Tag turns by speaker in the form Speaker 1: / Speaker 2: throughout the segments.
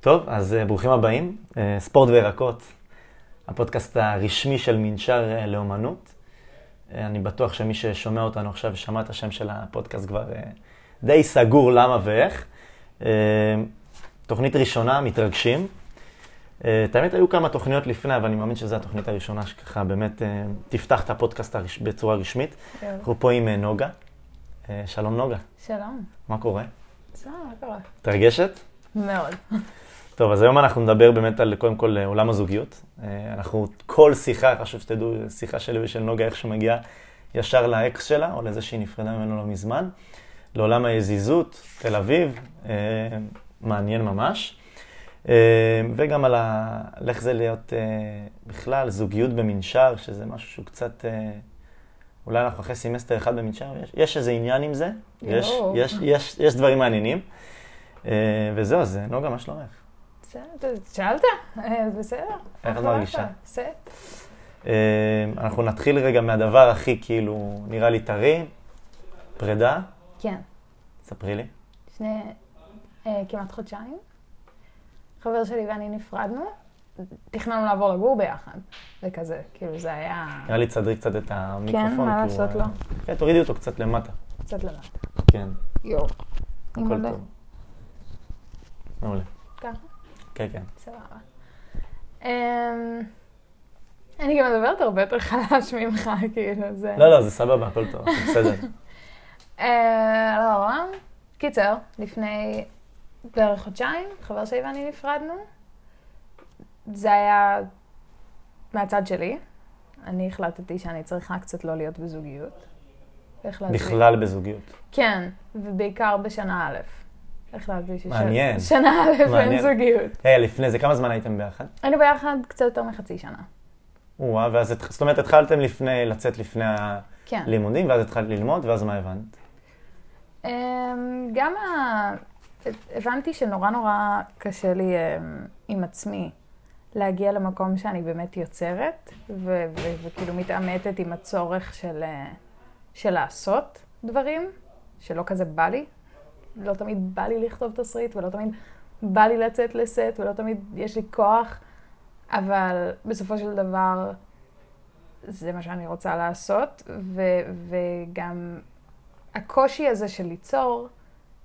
Speaker 1: טוב, אז uh, ברוכים הבאים. Uh, ספורט וירקות, הפודקאסט הרשמי של מנשר uh, לאומנות. אני בטוח שמי ששומע אותנו עכשיו ושמע את השם של הפודקאסט כבר די סגור למה ואיך. תוכנית ראשונה, מתרגשים. את האמת, היו כמה תוכניות לפני, אבל אני מאמין שזו התוכנית הראשונה שככה באמת תפתח את הפודקאסט. בצורה רשמית.
Speaker 2: כן.
Speaker 1: אנחנו פה עם נוגה. שלום נוגה,
Speaker 2: שלום.
Speaker 1: מה קורה?
Speaker 2: בסדר, מה קורה?
Speaker 1: מתרגשת?
Speaker 2: מאוד.
Speaker 1: טוב, אז היום אנחנו נדבר באמת על קודם כל עולם הזוגיות. אה, אנחנו, כל שיחה, חשוב שתדעו, שיחה שלי ושל נוגה, איך שמגיעה ישר לאקס שלה, או לזה שהיא נפרדה ממנו לא מזמן, לעולם היזיזות, תל אביב, אה, מעניין ממש. אה, וגם על, ה... על איך זה להיות בכלל, זוגיות במנשר, שזה משהו שהוא קצת... אולי אנחנו אחרי סמסטר אחד במנשר, יש, יש איזה עניין עם זה, יש, יש, יש, יש דברים מעניינים. וזהו, אז נוגה, מה שלומך?
Speaker 2: בסדר, שאלת, בסדר.
Speaker 1: איך את מרגישה?
Speaker 2: בסדר.
Speaker 1: אנחנו נתחיל רגע מהדבר הכי כאילו, נראה לי טרי, פרידה.
Speaker 2: כן.
Speaker 1: ספרי לי.
Speaker 2: לפני אה, כמעט חודשיים, חבר שלי ואני נפרדנו, תכננו לעבור לגור ביחד, וכזה, כאילו זה היה...
Speaker 1: נראה לי תסדרי קצת את המיקרופון.
Speaker 2: כן, מה לעשות לו?
Speaker 1: כן, תורידי אותו קצת למטה.
Speaker 2: קצת למטה.
Speaker 1: כן.
Speaker 2: יואו.
Speaker 1: הכל טוב. מעולה. כן, כן.
Speaker 2: סבבה. אמ, אני גם מדברת הרבה יותר חלש ממך, כאילו, זה...
Speaker 1: לא, לא, זה סבבה, הכל טוב, בסדר.
Speaker 2: אה, לא, לא. קיצר, לפני בערך חודשיים, חבר שלי ואני נפרדנו. זה היה מהצד שלי. אני החלטתי שאני צריכה קצת לא להיות בזוגיות.
Speaker 1: בכלל בזוגיות.
Speaker 2: כן, ובעיקר בשנה א'. החלטתי שש-
Speaker 1: מעניין.
Speaker 2: שנה א' אין. זוגיות.
Speaker 1: היי, לפני זה, כמה זמן הייתם ביחד?
Speaker 2: היינו ביחד קצת יותר מחצי שנה.
Speaker 1: או-אה, ואז, זאת אומרת, התחלתם לפני, לצאת לפני
Speaker 2: כן.
Speaker 1: הלימודים, ואז התחלת ללמוד, ואז מה הבנת?
Speaker 2: אמ, גם ה... הבנתי שנורא נורא קשה לי אמ, עם עצמי להגיע למקום שאני באמת יוצרת, ו- ו- וכאילו מתעמתת עם הצורך של, אה, של לעשות דברים, שלא כזה בא לי. לא תמיד בא לי לכתוב תסריט, ולא תמיד בא לי לצאת לסט, ולא תמיד יש לי כוח, אבל בסופו של דבר זה מה שאני רוצה לעשות, ו- וגם הקושי הזה של ליצור,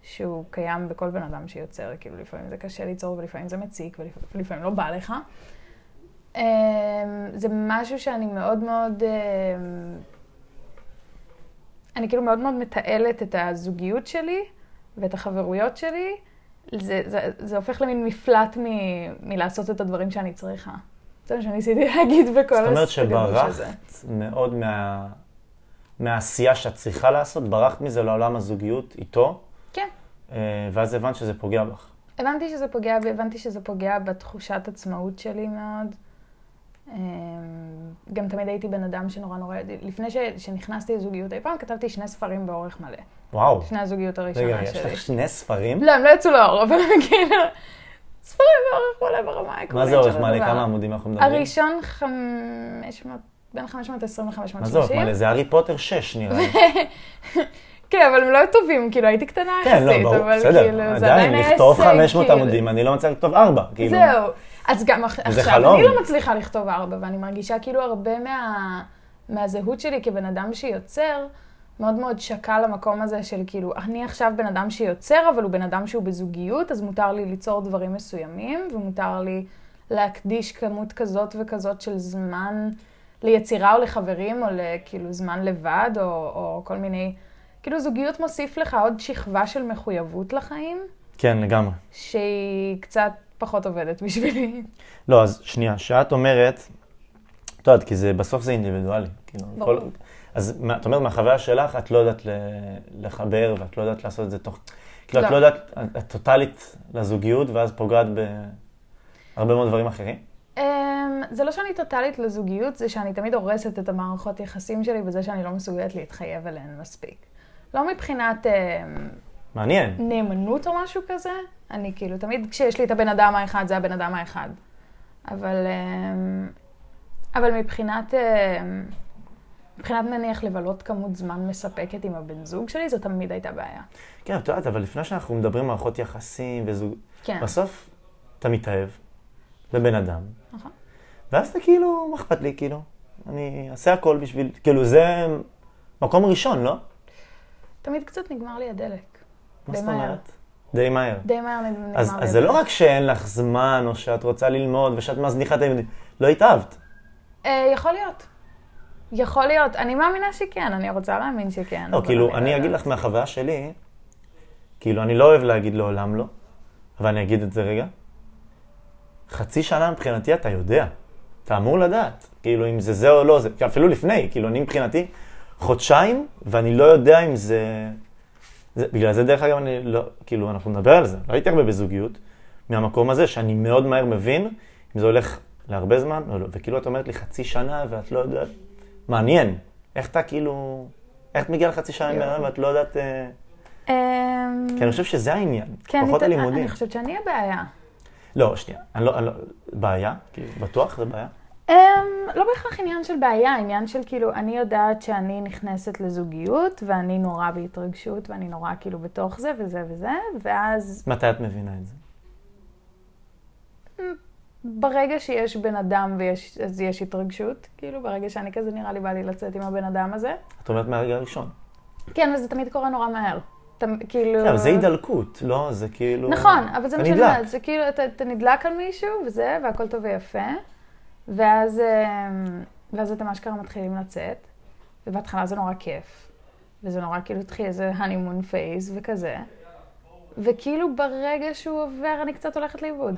Speaker 2: שהוא קיים בכל בן אדם שיוצר, כאילו לפעמים זה קשה ליצור ולפעמים זה מציק ולפ- ולפעמים לא בא לך. אמ, זה משהו שאני מאוד מאוד, אמ, אני כאילו מאוד מאוד מתעלת את הזוגיות שלי ואת החברויות שלי. זה, זה, זה הופך למין מפלט מ, מלעשות את הדברים שאני צריכה. זה מה שניסיתי להגיד בכל
Speaker 1: זאת אומרת
Speaker 2: הסגנון שזה.
Speaker 1: שברחת מאוד מה... מהעשייה שאת צריכה לעשות, ברחת מזה לעולם הזוגיות איתו,
Speaker 2: כן.
Speaker 1: אה, ואז הבנת שזה פוגע בך.
Speaker 2: הבנתי שזה פוגע בי, הבנתי שזה פוגע בתחושת עצמאות שלי מאוד. אמ, גם תמיד הייתי בן אדם שנורא נורא... לפני ש, שנכנסתי לזוגיות אי פעם, כתבתי שני ספרים באורך מלא.
Speaker 1: וואו.
Speaker 2: לפני הזוגיות הראשונה
Speaker 1: רגע, יש
Speaker 2: שלי.
Speaker 1: לך שני ספרים?
Speaker 2: לא, הם לא יצאו לאור, אבל כאילו... ספרים באורך מלא ברמה העקרונית
Speaker 1: מה זה אורך מלא? כמה עמודים אנחנו מדברים?
Speaker 2: הראשון 500, בין 520 ל-530.
Speaker 1: מה זה אורך מלא? זה הארי פוטר 6 נראה לי.
Speaker 2: כן, אבל הם לא טובים, כאילו הייתי קטנה
Speaker 1: כן,
Speaker 2: יחסית,
Speaker 1: לא, ברור,
Speaker 2: אבל
Speaker 1: בסדר.
Speaker 2: כאילו, זה
Speaker 1: עדיין,
Speaker 2: עדיין היה
Speaker 1: לכתוב
Speaker 2: הישג,
Speaker 1: 500
Speaker 2: כאילו.
Speaker 1: עמודים, אני לא מצליח לכתוב 4. כאילו.
Speaker 2: זהו. אז גם עכשיו,
Speaker 1: חלום.
Speaker 2: אני לא מצליחה לכתוב ארבע, ואני מרגישה כאילו הרבה מה, מהזהות שלי כבן אדם שיוצר, מאוד מאוד שקע למקום הזה של כאילו, אני עכשיו בן אדם שיוצר, אבל הוא בן אדם שהוא בזוגיות, אז מותר לי ליצור דברים מסוימים, ומותר לי להקדיש כמות כזאת וכזאת של זמן ליצירה או לחברים, או כאילו זמן לבד, או, או כל מיני... כאילו זוגיות מוסיף לך עוד שכבה של מחויבות לחיים,
Speaker 1: כן, לגמרי.
Speaker 2: שהיא קצת פחות עובדת בשבילי.
Speaker 1: לא, אז שנייה, שאת אומרת, את יודעת, כי זה, בסוף זה אינדיבידואלי. כאילו,
Speaker 2: ברור.
Speaker 1: כל, אז מה- את אומרת, מהחוויה שלך, את לא יודעת ל- לחבר, ואת לא יודעת לעשות את זה תוך... כאילו, את
Speaker 2: לא.
Speaker 1: לא יודעת, את טוטאלית לזוגיות, ואז פוגעת בהרבה מאוד דברים אחרים.
Speaker 2: Um, זה לא שאני טוטאלית לזוגיות, זה שאני תמיד הורסת את המערכות יחסים שלי בזה שאני לא מסוגלת להתחייב אליהן מספיק. לא מבחינת um,
Speaker 1: מעניין.
Speaker 2: נאמנות או משהו כזה, אני כאילו, תמיד כשיש לי את הבן אדם האחד, זה הבן אדם האחד. אבל, um, אבל מבחינת, um, מבחינת נניח לבלות כמות זמן מספקת עם הבן זוג שלי, זו תמיד הייתה בעיה.
Speaker 1: כן, את יודעת, אבל לפני שאנחנו מדברים על מערכות יחסים וזוג...
Speaker 2: כן.
Speaker 1: בסוף, אתה מתאהב בבן אדם,
Speaker 2: נכון.
Speaker 1: ואז אתה כאילו, מה אכפת לי, כאילו? אני אעשה הכל בשביל, כאילו זה מקום ראשון, לא?
Speaker 2: תמיד קצת נגמר לי הדלק.
Speaker 1: מה זאת
Speaker 2: מהר.
Speaker 1: אומרת? די מהר.
Speaker 2: די מהר נגמר
Speaker 1: אז. אז זה לא רק שאין לך זמן, או שאת רוצה ללמוד, ושאת מזניחה את הילדים, לא התאהבת.
Speaker 2: אה, יכול להיות. יכול להיות. אני מאמינה שכן, אני רוצה להאמין שכן.
Speaker 1: לא, כאילו,
Speaker 2: לא
Speaker 1: אני אגיד
Speaker 2: יודעת.
Speaker 1: לך מהחוויה שלי, כאילו, אני לא אוהב להגיד לעולם לא, אבל אני אגיד את זה רגע. חצי שנה מבחינתי אתה יודע. אתה אמור לדעת. כאילו, אם זה זה או לא זה. אפילו לפני, כאילו, אני מבחינתי חודשיים, ואני לא יודע אם זה... זה בגלל זה, דרך אגב, אני לא... כאילו, אנחנו נדבר על זה. לא הייתי הרבה בזוגיות, מהמקום הזה, שאני מאוד מהר מבין אם זה הולך להרבה זמן או לא. וכאילו, את אומרת לי חצי שנה, ואת לא יודעת... מעניין. איך אתה כאילו... איך את מגיעה לחצי שנה אדם ואת לא יודעת... אה,
Speaker 2: אמ,
Speaker 1: כי אני חושב שזה העניין,
Speaker 2: כן,
Speaker 1: פחות הלימודים.
Speaker 2: אני חושבת שאני הבעיה.
Speaker 1: לא, שנייה, לא, לא, בעיה? כאילו, בטוח זה בעיה?
Speaker 2: Um, לא בהכרח עניין של בעיה, עניין של כאילו, אני יודעת שאני נכנסת לזוגיות, ואני נורא בהתרגשות, ואני נורא כאילו בתוך זה וזה וזה, ואז
Speaker 1: מתי את מבינה את זה?
Speaker 2: ברגע שיש בן אדם ויש, אז יש התרגשות, כאילו, ברגע שאני כזה נראה לי בא לי לצאת עם הבן אדם הזה.
Speaker 1: את אומרת מהרגע הראשון.
Speaker 2: כן, וזה תמיד קורה נורא מהר. אתה, כאילו...
Speaker 1: כן, אבל זה הידלקות, לא? זה כאילו...
Speaker 2: נכון, אבל זה מה שאני. אומרת, זה כאילו, אתה, אתה נדלק על מישהו וזה, והכל טוב ויפה, ואז, אמ, ואז אתם אשכרה מתחילים לצאת, ובהתחלה זה נורא כיף, וזה נורא כאילו התחיל איזה הנימון פייס וכזה, וכאילו ברגע שהוא עובר אני קצת הולכת לאיבוד.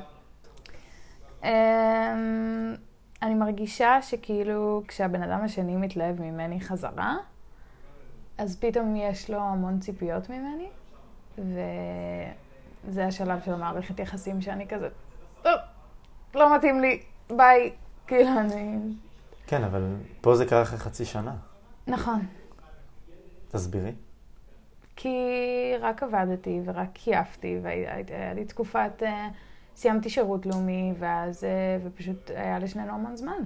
Speaker 2: אמ, אני מרגישה שכאילו כשהבן אדם השני מתלהב ממני חזרה, אז פתאום יש לו המון ציפיות ממני, וזה השלב של המערכת יחסים שאני כזה, "טוב, לא מתאים לי, ביי. כאילו, אני...
Speaker 1: כן, אבל פה זה קרה אחרי חצי שנה.
Speaker 2: נכון.
Speaker 1: תסבירי.
Speaker 2: כי רק עבדתי ורק קייפתי, והיה לי תקופת... אה, סיימתי שירות לאומי, ואז... אה, ופשוט היה לשנינו המון זמן.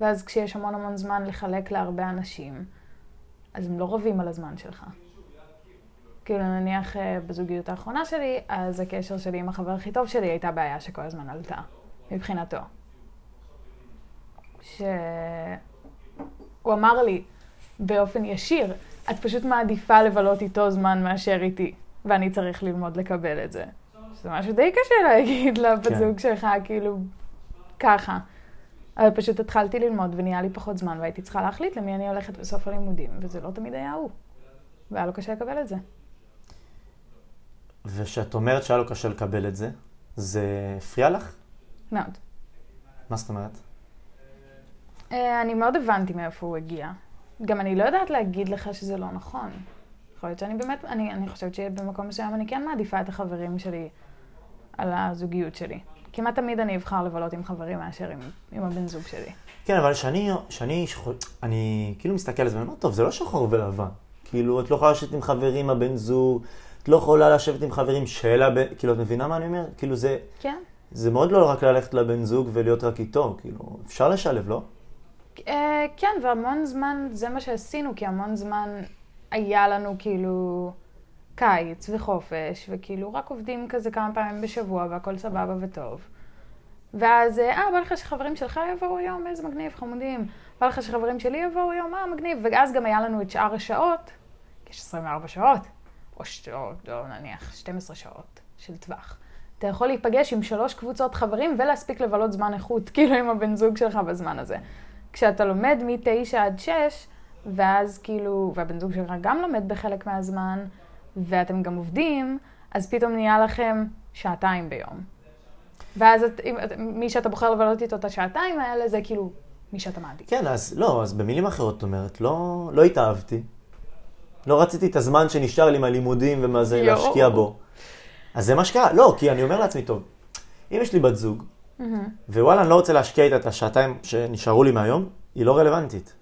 Speaker 2: ואז כשיש המון המון זמן לחלק להרבה אנשים, אז הם לא רבים על הזמן שלך. כאילו, נניח אה, בזוגיות האחרונה שלי, אז הקשר שלי עם החבר הכי טוב שלי הייתה בעיה שכל הזמן עלתה, מבחינתו. שהוא אמר לי באופן ישיר, את פשוט מעדיפה לבלות איתו זמן מאשר איתי, ואני צריך ללמוד לקבל את זה. זה משהו די קשה להגיד לבת
Speaker 1: כן.
Speaker 2: זוג שלך, כאילו, ככה. אבל פשוט התחלתי ללמוד ונהיה לי פחות זמן, והייתי צריכה להחליט למי אני הולכת בסוף הלימודים, וזה לא תמיד היה הוא. והיה לו קשה לקבל את זה.
Speaker 1: וכשאת אומרת שהיה לו קשה לקבל את זה, זה הפריע לך?
Speaker 2: מאוד.
Speaker 1: מה זאת אומרת?
Speaker 2: אה, אני מאוד הבנתי מאיפה הוא הגיע. גם אני לא יודעת להגיד לך שזה לא נכון. יכול להיות שאני באמת, אני, אני חושבת שבמקום מסוים אני כן מעדיפה את החברים שלי על הזוגיות שלי. כמעט תמיד אני אבחר לבלות עם חברים מאשר עם, עם הבן זוג שלי.
Speaker 1: כן, אבל שאני, שאני, שחו- אני כאילו מסתכל על זה ואני אומר, טוב, זה לא שחור ולבן. כאילו, את לא יכולה לשבת עם חברים, הבן זוג, את לא יכולה לשבת עם חברים של הבן, כאילו, את מבינה מה אני אומר? כאילו, זה,
Speaker 2: כן?
Speaker 1: זה מאוד לא רק ללכת לבן זוג ולהיות רק איתו, כאילו, אפשר לשלב, לא?
Speaker 2: אה, כן, והמון זמן, זה מה שעשינו, כי המון זמן היה לנו כאילו קיץ וחופש, וכאילו רק עובדים כזה כמה פעמים בשבוע והכל סבבה וטוב. ואז, אה, בא לך שחברים שלך יבואו היום, איזה מגניב, חמודים. בא לך שחברים שלי יבואו היום, אה, מגניב. ואז גם היה לנו את שאר השעות, יש 24 שעות, או, ש... או, או נניח 12 שעות של טווח. אתה יכול להיפגש עם שלוש קבוצות חברים ולהספיק לבלות זמן איכות, כאילו עם הבן זוג שלך בזמן הזה. כשאתה לומד מ-9 עד 6, ואז כאילו, והבן זוג שלך גם לומד בחלק מהזמן, ואתם גם עובדים, אז פתאום נהיה לכם שעתיים ביום. ואז את, אם, את, מי שאתה בוחר לבלות איתו את השעתיים האלה, זה כאילו מי שאתה מעדיף.
Speaker 1: כן, אז לא, אז במילים אחרות את אומרת, לא, לא התאהבתי. לא רציתי את הזמן שנשאר לי מהלימודים ומה זה. להשקיע בו. אז זה מה שקרה. לא, כי אני אומר לעצמי, טוב, אם יש לי בת זוג, ווואלה, אני לא רוצה להשקיע איתה את השעתיים שנשארו לי מהיום, היא לא רלוונטית.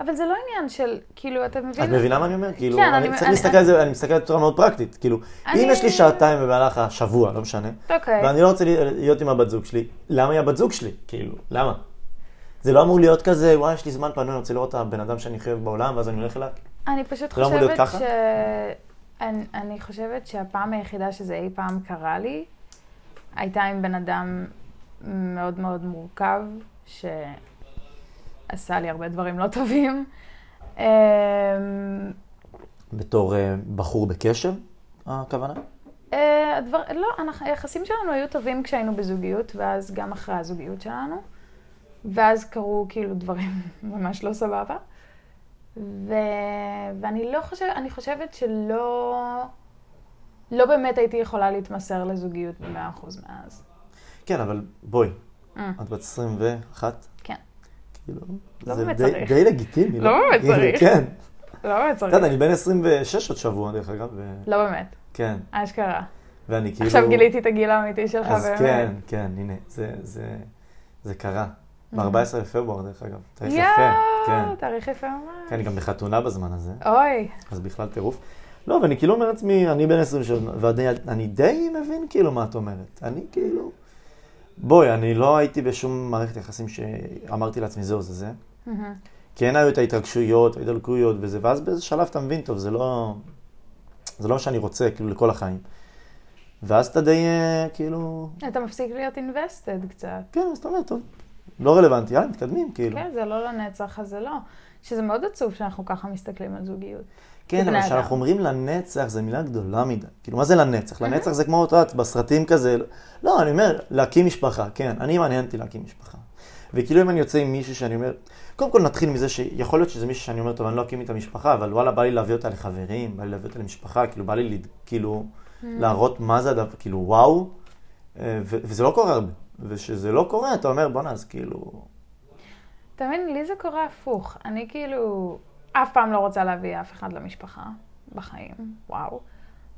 Speaker 2: אבל זה לא עניין של, כאילו, אתה מבין?
Speaker 1: את מבינה מה אני אומר? כאילו,
Speaker 2: כן,
Speaker 1: אני
Speaker 2: אני-
Speaker 1: צריך
Speaker 2: אני-
Speaker 1: להסתכל על זה, אני מסתכל בצורה מאוד פרקטית. כאילו, אם
Speaker 2: אני-
Speaker 1: יש לי שעתיים במהלך השבוע, לא משנה,
Speaker 2: אוקיי.
Speaker 1: ואני לא רוצה להיות עם הבת זוג שלי, למה היא הבת זוג שלי? כאילו, למה? זה לא אמור להיות כזה, וואי, יש לי זמן פנוי, אני רוצה לראות את הבן אדם שאני חייב בעולם, ואז אני הולך אליו.
Speaker 2: אני פשוט
Speaker 1: לא
Speaker 2: חושבת? ש... אני, אני חושבת שהפעם היחידה שזה אי פעם קרה לי, הייתה עם בן אדם מאוד מאוד מורכב, שעשה לי הרבה דברים לא טובים. אמ,
Speaker 1: בתור אה, בחור בקשר, הכוונה?
Speaker 2: אה, הדבר, לא, אנחנו, היחסים שלנו היו טובים כשהיינו בזוגיות, ואז גם אחרי הזוגיות שלנו. ואז קרו כאילו דברים ממש לא סבבה. ו... ואני לא חושבת, אני חושבת שלא, לא באמת הייתי יכולה להתמסר לזוגיות במאה אחוז מאז.
Speaker 1: כן, אבל בואי,
Speaker 2: Mm.
Speaker 1: את בת 21?
Speaker 2: כן.
Speaker 1: כאילו,
Speaker 2: לא
Speaker 1: זה
Speaker 2: באמת
Speaker 1: די,
Speaker 2: צריך.
Speaker 1: די לגיטימי.
Speaker 2: לא באמת
Speaker 1: כאילו,
Speaker 2: צריך.
Speaker 1: כן.
Speaker 2: לא באמת
Speaker 1: את
Speaker 2: צריך.
Speaker 1: יודעת, אני בן 26 עוד שבוע, דרך אגב. ו...
Speaker 2: לא באמת,
Speaker 1: כן,
Speaker 2: אשכרה.
Speaker 1: ואני כאילו...
Speaker 2: עכשיו גיליתי את הגיל האמיתי שלך,
Speaker 1: אז
Speaker 2: באמת.
Speaker 1: כן, כן, הנה, זה, זה, זה קרה. ב-14 בפברואר, דרך אגב. תאריך יפה. כן.
Speaker 2: Mm. תאריך יפה ממש.
Speaker 1: כן, אני גם בחתונה בזמן הזה,
Speaker 2: אוי,
Speaker 1: אז בכלל טירוף. לא, ואני כאילו אומר לעצמי, אני בן 27, ואני אני די מבין כאילו מה את אומרת. אני כאילו... בואי, אני לא הייתי בשום מערכת יחסים שאמרתי לעצמי, זהו, זה זה.
Speaker 2: מהמם.
Speaker 1: כן היו את ההתרגשויות, ההתדלקויות וזה, ואז באיזה שלב אתה מבין, טוב, זה לא... זה לא מה שאני רוצה, כאילו, לכל החיים. ואז אתה די, אה, כאילו...
Speaker 2: אתה מפסיק להיות invested קצת.
Speaker 1: כן, אז אתה אומר, טוב, לא רלוונטי, יאללה, מתקדמים, כאילו.
Speaker 2: כן, זה לא לנצח, אז זה לא. שזה מאוד עצוב שאנחנו ככה מסתכלים על זוגיות.
Speaker 1: כן, אבל. כשאנחנו אומרים לנצח, זו מילה גדולה מדי. כאילו, מה זה לנצח? לנצח זה כמו, את יודעת, בסרטים כזה, לא, אני אומר, להקים משפחה, כן, אני מעניין אותי להקים משפחה. וכאילו אם אני יוצא עם מישהו שאני אומר, קודם כל נתחיל מזה שיכול להיות שזה מישהו שאני אומר, טוב, אני לא אקים איתה משפחה, אבל וואלה, בא לי להביא אותה לחברים, בא לי להביא אותה למשפחה, כאילו, בא לי, כאילו, להראות מה זה הדבר, כאילו, וואו, אה, וזה לא קורה הרבה. וכשזה לא קורה, אתה אומר, בואנה, אז כאילו...
Speaker 2: אתה מבין, לי זה קורה הפוך. אני כאילו אף פעם לא רוצה להביא אף אחד למשפחה בחיים. וואו.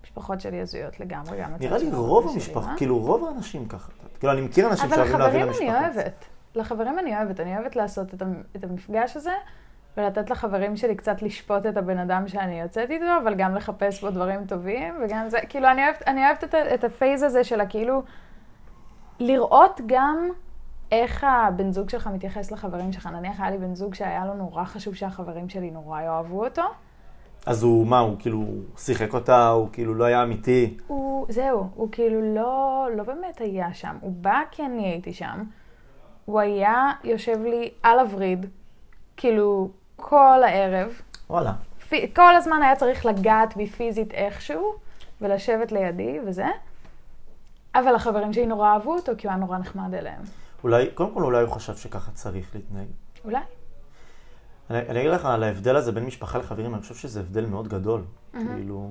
Speaker 2: משפחות שלי הזויות לגמרי, גם
Speaker 1: נראה לי רוב המשפחה,
Speaker 2: מה?
Speaker 1: כאילו, רוב האנשים ככה. כאילו, אני מכיר אנשים
Speaker 2: אבל
Speaker 1: שאוהבים להביא
Speaker 2: לחברים
Speaker 1: למשפחה.
Speaker 2: אני אוהבת. לחברים אני אוהבת. אני אוהבת לעשות את המ- את המפגש הזה, ולתת לחברים שלי קצת לשפוט את הבן אדם שאני יוצאת איתו, אבל גם לחפש בו דברים טובים, וגם זה, כאילו, אני אוהבת, אני אוהבת את, את הפייז הזה של הכאילו, לראות גם איך הבן זוג שלך מתייחס לחברים שלך. נניח היה לי בן זוג שהיה לו נורא חשוב שהחברים שלי נורא יאהבו אותו.
Speaker 1: אז הוא, מה, הוא כאילו שיחק אותה, הוא כאילו לא היה אמיתי.
Speaker 2: הוא, זהו, הוא כאילו לא, לא באמת היה שם. הוא בא כי אני הייתי שם. הוא היה יושב לי על הווריד, כאילו, כל הערב.
Speaker 1: וואלה.
Speaker 2: פי- כל הזמן היה צריך לגעת בי פיזית איכשהו, ולשבת לידי וזה. אבל החברים שלי נורא אהבו אותו, כי הוא היה נורא נחמד אליהם.
Speaker 1: אולי, קודם כל אולי הוא חשב שככה צריך להתנהג.
Speaker 2: אולי?
Speaker 1: אני, אני אגיד לך על ההבדל הזה בין משפחה לחברים, אני חושב שזה הבדל מאוד גדול. כאילו,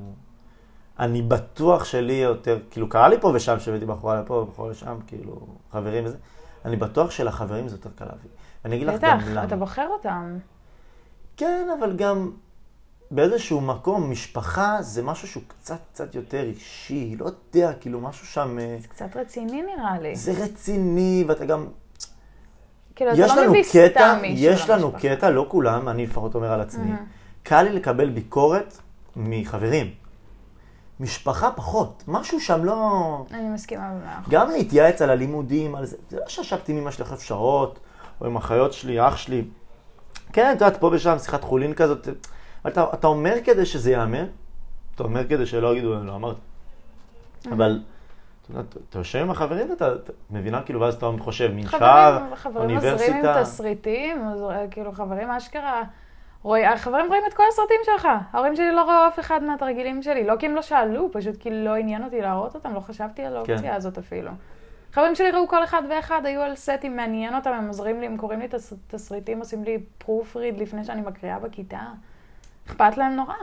Speaker 1: אני בטוח שלי יותר, כאילו קרה לי פה ושם שהבאתי בחורה לפה, בחורה לשם, כאילו, חברים וזה. אני בטוח שלחברים זה יותר קל להביא. ואני אגיד לך גם
Speaker 2: בטח,
Speaker 1: למה.
Speaker 2: אתה בוחר אותם.
Speaker 1: כן, אבל גם באיזשהו מקום, משפחה זה משהו שהוא קצת קצת יותר אישי, לא יודע, כאילו משהו שם, אה,
Speaker 2: זה קצת רציני נראה לי.
Speaker 1: זה רציני, ואתה גם,
Speaker 2: כאילו,
Speaker 1: יש
Speaker 2: אתה לא מביא סתם מישהו
Speaker 1: יש לנו
Speaker 2: למשפחה.
Speaker 1: קטע, לא כולם, אני לפחות אומר על עצמי,
Speaker 2: מהמם.
Speaker 1: קל לי לקבל ביקורת מחברים. משפחה פחות, משהו שם לא...
Speaker 2: אני מסכימה במאה אחוז.
Speaker 1: גם להתייעץ על הלימודים, על זה, זה לא שישבתי עם אמא שלי אחרי שעות, או עם אחיות שלי, אח שלי. כן, את יודעת, פה ושם שיחת חולין כזאת, אתה, אתה אומר כדי שזה ייאמר, אתה אומר כדי שלא יגידו, לא אמרתי. אבל, אתה אתה- יושב עם החברים ואתה אתה מבינה, כאילו, ואז אתה חושב, מנשר,
Speaker 2: חברים, חברים עוזרים עם. תסריטים, כאילו חברים אשכרה. רואי, החברים רואים את כל הסרטים שלך. ההורים שלי לא ראו אף אחד מהתרגילים שלי. לא כי הם לא שאלו, פשוט כי לא עניין אותי להראות אותם, לא חשבתי על האופציה
Speaker 1: כן.
Speaker 2: הזאת אפילו. חברים שלי ראו כל אחד ואחד, היו על סטים, מעניין אותם, הם עוזרים לי, הם קוראים לי תס, תסריטים, עושים לי פרוף ריד לפני שאני מקריאה בכיתה. אכפת להם נורא.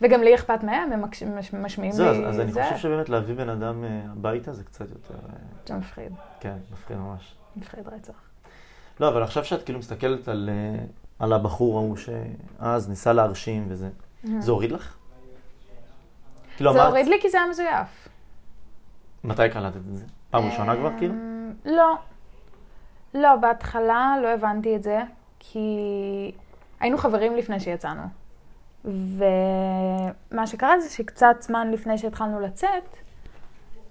Speaker 2: וגם לי אכפת מהם, הם מש- משמיעים
Speaker 1: זהו, אז,
Speaker 2: לי
Speaker 1: אז אני
Speaker 2: זה.
Speaker 1: חושב שבאמת להביא בן אדם אה, הביתה זה קצת יותר, אה,
Speaker 2: זה מפחיד,
Speaker 1: כן, מפחיד ממש.
Speaker 2: מפחיד רצח.
Speaker 1: לא, אבל עכשיו שאת כאילו מסתכלת על, אה, על הבחור ההוא שאז ניסה להרשים וזה, זה הוריד לך? כאילו
Speaker 2: זה
Speaker 1: אמרת,
Speaker 2: הוריד לי כי זה היה מזויף.
Speaker 1: מתי קלטת את זה? פעם ראשונה כבר כאילו?
Speaker 2: אמ, לא. לא, בהתחלה לא הבנתי את זה, כי היינו חברים לפני שיצאנו. ומה שקרה זה שקצת זמן לפני שהתחלנו לצאת,